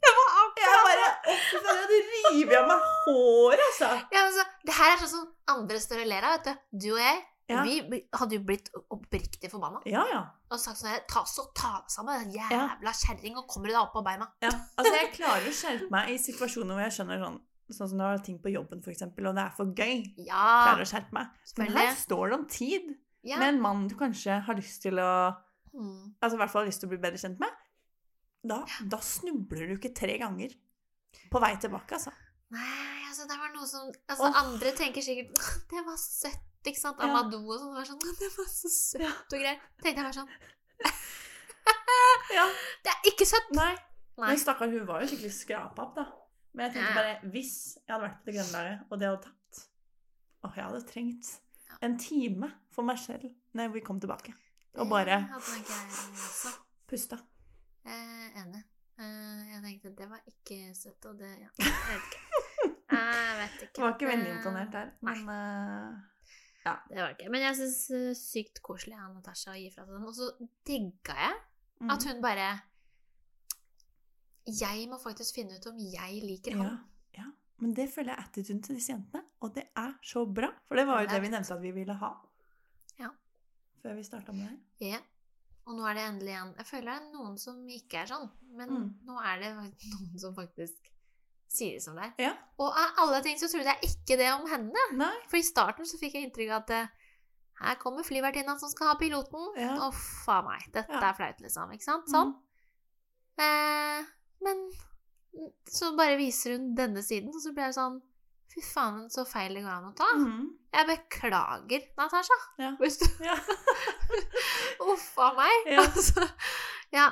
Speaker 2: det var
Speaker 3: Jeg
Speaker 2: akkurat
Speaker 3: bare Å, fy jeg av meg håret, altså.
Speaker 2: ja, altså, Det her er sånn som andre står og ler av, vet du. Du og jeg,
Speaker 3: Ja.
Speaker 2: vi hadde jo blitt oppriktig forbanna.
Speaker 3: Ja, ja.
Speaker 2: Og sagt sånn Ta så ta deg sammen, jævla kjerring, og kommer du deg opp på beina?
Speaker 3: ja. Altså, jeg klarer å skjerpe meg i situasjoner hvor jeg skjønner sånn Sånn som når det er ting på jobben, eksempel, og det er for gøy.
Speaker 2: Ja.
Speaker 3: Klarer å skjerpe meg. Men her står det om tid
Speaker 2: Ja.
Speaker 3: med en mann du kanskje har lyst til å
Speaker 2: Mm.
Speaker 3: Altså i hvert fall har lyst til å bli bedre kjent med. Da, da snubler du ikke tre ganger på vei tilbake, altså.
Speaker 2: Nei, altså det var noe som Altså
Speaker 3: oh.
Speaker 2: Andre tenker sikkert Det var søtt, ikke sant?
Speaker 3: Ja.
Speaker 2: Og sånn. Var sånn Det var så søtt
Speaker 3: Ja.
Speaker 2: og greier. Tenkte jeg bare sånn
Speaker 3: Ja.
Speaker 2: Det er ikke søtt!
Speaker 3: Nei.
Speaker 2: Nei.
Speaker 3: Men stakkar, hun var jo skikkelig skrapa opp, da. Men jeg tenkte bare, hvis jeg hadde vært på det grønne laget, og det hadde tatt Åh, jeg hadde trengt en time for meg selv når vi kom tilbake. Og bare pusta.
Speaker 2: Eh, enig. Eh, jeg tenkte det var ikke søtt, og det Ja, jeg vet ikke. Jeg vet ikke.
Speaker 3: Du var ikke veldig
Speaker 2: Eh,
Speaker 3: imponert der.
Speaker 2: nei.
Speaker 3: uh, ja.
Speaker 2: Det var ikke. Men jeg syns sykt koselig av Natasha å gi fra seg den. Og så digga jeg
Speaker 3: mm.
Speaker 2: at hun bare Jeg må faktisk finne ut om jeg liker
Speaker 3: ja, ja. Men det føler jeg attituden til disse jentene, og det er så bra. For det var jo
Speaker 2: Det
Speaker 3: vi nevnte at vi ville ha.
Speaker 2: Ja.
Speaker 3: Før vi starta med det her.
Speaker 2: Ja. Og nå er det endelig en Jeg føler det er noen som ikke er sånn, men
Speaker 3: Mm.
Speaker 2: nå er det noen som faktisk sier det som det er.
Speaker 3: Ja.
Speaker 2: Og av alle ting så trodde jeg ikke det om henne.
Speaker 3: Nei.
Speaker 2: For i starten så fikk jeg inntrykk av at eh, her kommer flyvertinna som skal ha piloten.
Speaker 3: Ja.
Speaker 2: Uff faen meg, dette
Speaker 3: Ja.
Speaker 2: er flaut, liksom. Ikke sant? Sånn.
Speaker 3: Mm.
Speaker 2: Eh, men så bare viser hun denne siden, og så blir jeg sånn Fy faen, så feil det går an å ta.
Speaker 3: Mhm.
Speaker 2: Jeg beklager, Natasha.
Speaker 3: Ja.
Speaker 2: Hvis du
Speaker 3: Ja.
Speaker 2: Uff a meg.
Speaker 3: Ja.
Speaker 2: Altså, ja.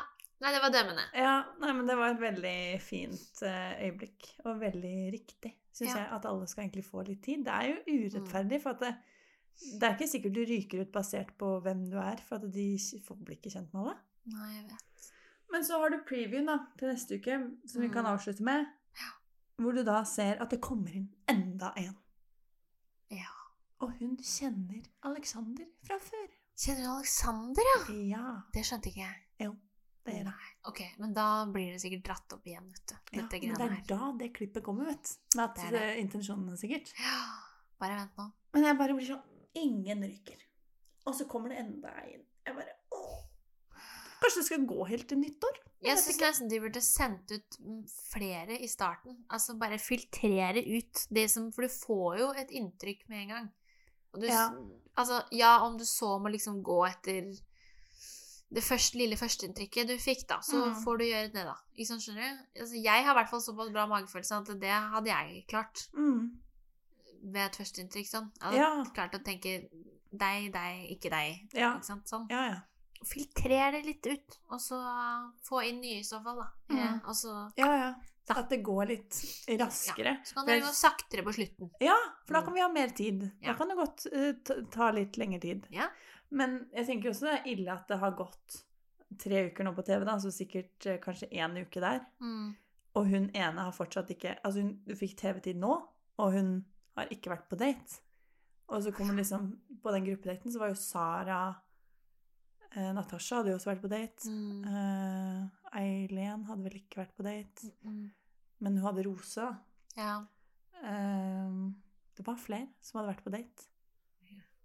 Speaker 2: Nei, det var dømmende.
Speaker 3: ja. Nei, men det var et veldig fint eh, øyeblikk, og veldig riktig, syns
Speaker 2: Ja.
Speaker 3: jeg, at alle skal egentlig få litt tid. Det er jo urettferdig, for at det, det er ikke sikkert du ryker ut basert på hvem du er, for at de får bli ikke kjent med alle.
Speaker 2: Nei, jeg vet.
Speaker 3: Men så har du previewen da, til neste uke, som vi kan
Speaker 2: Mm.
Speaker 3: avslutte med. Hvor du da ser at det kommer inn enda en.
Speaker 2: Ja.
Speaker 3: Og hun kjenner Alexander fra før.
Speaker 2: Kjenner du Alexander, ja?
Speaker 3: Ja,
Speaker 2: Det skjønte ikke jeg.
Speaker 3: Jo, det gjør det.
Speaker 2: Ok, men da blir det sikkert dratt opp igjen, vet du.
Speaker 3: Ja, men det er
Speaker 2: her.
Speaker 3: da det klippet kommer, vet du. Med
Speaker 2: Det er det.
Speaker 3: intensjonene sikkert.
Speaker 2: Ja, bare vent nå.
Speaker 3: Men jeg bare blir sånn Ingen ryker. Og så kommer det enda en. Jeg bare. Kanskje det skal gå helt til nyttår?
Speaker 2: Jeg
Speaker 3: jeg
Speaker 2: syns nesten de burde sendt ut flere i starten. Altså bare filtrere ut det som For du får jo et inntrykk med en gang. Du,
Speaker 3: Ja.
Speaker 2: Altså, ja, om du så må liksom gå etter det første, lille førsteinntrykket du fikk, da, så
Speaker 3: Mm.
Speaker 2: får du gjøre det, da. Ikke sant, skjønner du? Altså, jeg har i hvert fall såpass bra magefølelse at det hadde jeg klart
Speaker 3: Mm.
Speaker 2: ved et førsteinntrykk. Sånn. Jeg hadde
Speaker 3: Ja.
Speaker 2: klart å tenke deg, deg, ikke deg.
Speaker 3: Ja.
Speaker 2: Ikke sant? Sånn.
Speaker 3: Ja, ja.
Speaker 2: Filtrer det litt ut, og så få inn nye i så fall, da.
Speaker 3: Mm.
Speaker 2: Eh, og
Speaker 3: Ja, ja. At det går litt raskere.
Speaker 2: så kan det gå saktere på slutten.
Speaker 3: Ja, for da kan vi ha mer tid.
Speaker 2: Ja.
Speaker 3: Da kan det godt uh, ta- litt lengre tid.
Speaker 2: Ja.
Speaker 3: Men jeg tenker også det er ille at det har gått tre uker nå på TV, da, så sikkert uh, kanskje én uke der.
Speaker 2: Mm.
Speaker 3: Og hun ene har fortsatt ikke Altså, hun fikk TV-tid nå, og hun har ikke vært på date. Og så kommer liksom På den gruppedaten så var jo Sara eh, Natasha hadde jo også vært på date.
Speaker 2: Mm.
Speaker 3: Eh, Eileen hadde vel ikke vært på date.
Speaker 2: Mm.
Speaker 3: Men hun hadde Rose, da.
Speaker 2: Ja.
Speaker 3: Eh, det var flere som hadde vært på date.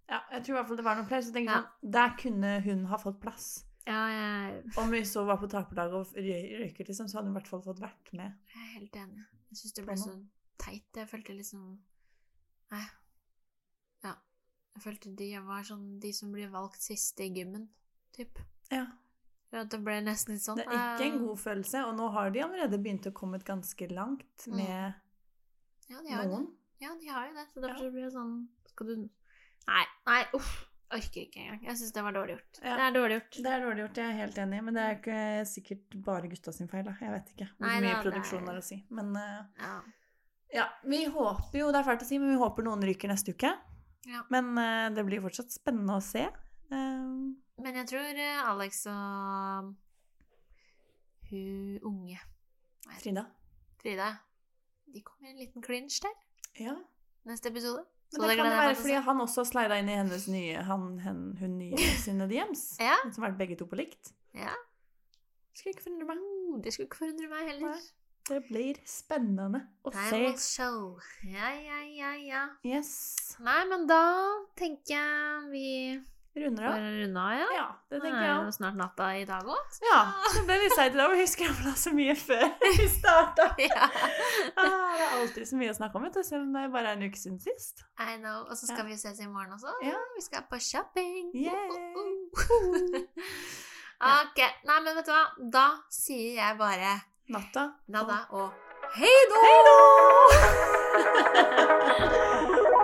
Speaker 3: Ja, jeg tror i hvert fall det var noen flere. Så jeg tenker
Speaker 2: Ja.
Speaker 3: sånn, der kunne hun ha fått plass.
Speaker 2: ja, jeg
Speaker 3: Om vi så var på taperlaget og røy- røyker, liksom, så hadde hun i hvert fall fått vært med.
Speaker 2: Jeg er helt enig. Jeg syns det ble så teit. Jeg følte liksom Nei. Ja. Jeg følte de var sånn de som blir valgt siste i gymmen, typ.
Speaker 3: Ja.
Speaker 2: For det ble nesten litt sånn
Speaker 3: Det er ikke en god følelse, og nå har de allerede begynt å komme ganske langt
Speaker 2: Mm.
Speaker 3: med
Speaker 2: Ja, de har
Speaker 3: noen.
Speaker 2: det. Ja, de har jo det. Så derfor
Speaker 3: Ja.
Speaker 2: blir det sånn Skal du Nei, nei, uff. Orker ikke engang. Jeg syns det var dårlig gjort.
Speaker 3: Ja.
Speaker 2: Det er dårlig gjort.
Speaker 3: Det er dårlig gjort, jeg er helt enig, men det er ikke sikkert bare gutta sin feil. da. Jeg vet ikke hvor
Speaker 2: Nei,
Speaker 3: mye
Speaker 2: da,
Speaker 3: produksjon
Speaker 2: er-
Speaker 3: har å si. Men uh,
Speaker 2: Ja.
Speaker 3: ja, vi håper jo, det er fælt å si, men vi håper noen ryker neste uke.
Speaker 2: ja.
Speaker 3: Men uh, det blir fortsatt spennende å se. Eh,
Speaker 2: Men jeg tror eh, Alex og hun unge
Speaker 3: Frida.
Speaker 2: Frida De kommer i en liten clinch der
Speaker 3: Ja.
Speaker 2: neste episode.
Speaker 3: Men
Speaker 2: det,
Speaker 3: det kan det være fordi han også har slida inn i hennes nye, han, hen, hun nye sine DMs.
Speaker 2: Ja.
Speaker 3: Som har vært begge to på likt.
Speaker 2: Ja.
Speaker 3: Det Skulle ikke forundre meg.
Speaker 2: Det skulle ikke forundre meg heller.
Speaker 3: Nei. Det blir spennende å
Speaker 2: Time
Speaker 3: se.
Speaker 2: show. Ja, ja, ja, ja.
Speaker 3: Yes.
Speaker 2: Nei, men da tenker jeg vi
Speaker 3: Runder av.
Speaker 2: runde av, ja.
Speaker 3: Ja, det
Speaker 2: Det
Speaker 3: tenker
Speaker 2: er
Speaker 3: jeg
Speaker 2: jo
Speaker 3: òg.
Speaker 2: snart natta i dag òg.
Speaker 3: Ja, det er litt seigt i dag. og Jeg husker jeg la så mye før vi starta.
Speaker 2: Ja.
Speaker 3: Ah, det er alltid så mye å snakke om, vet du, selv om det bare er en uke siden sist.
Speaker 2: I know. Og så skal
Speaker 3: Ja.
Speaker 2: vi ses i morgen også.
Speaker 3: Ja.
Speaker 2: Vi skal på shopping.
Speaker 3: Yay.
Speaker 2: ok. Nei, men vet du hva? Da sier jeg bare
Speaker 3: Natta.
Speaker 2: Natta og hei då!
Speaker 3: Hei da!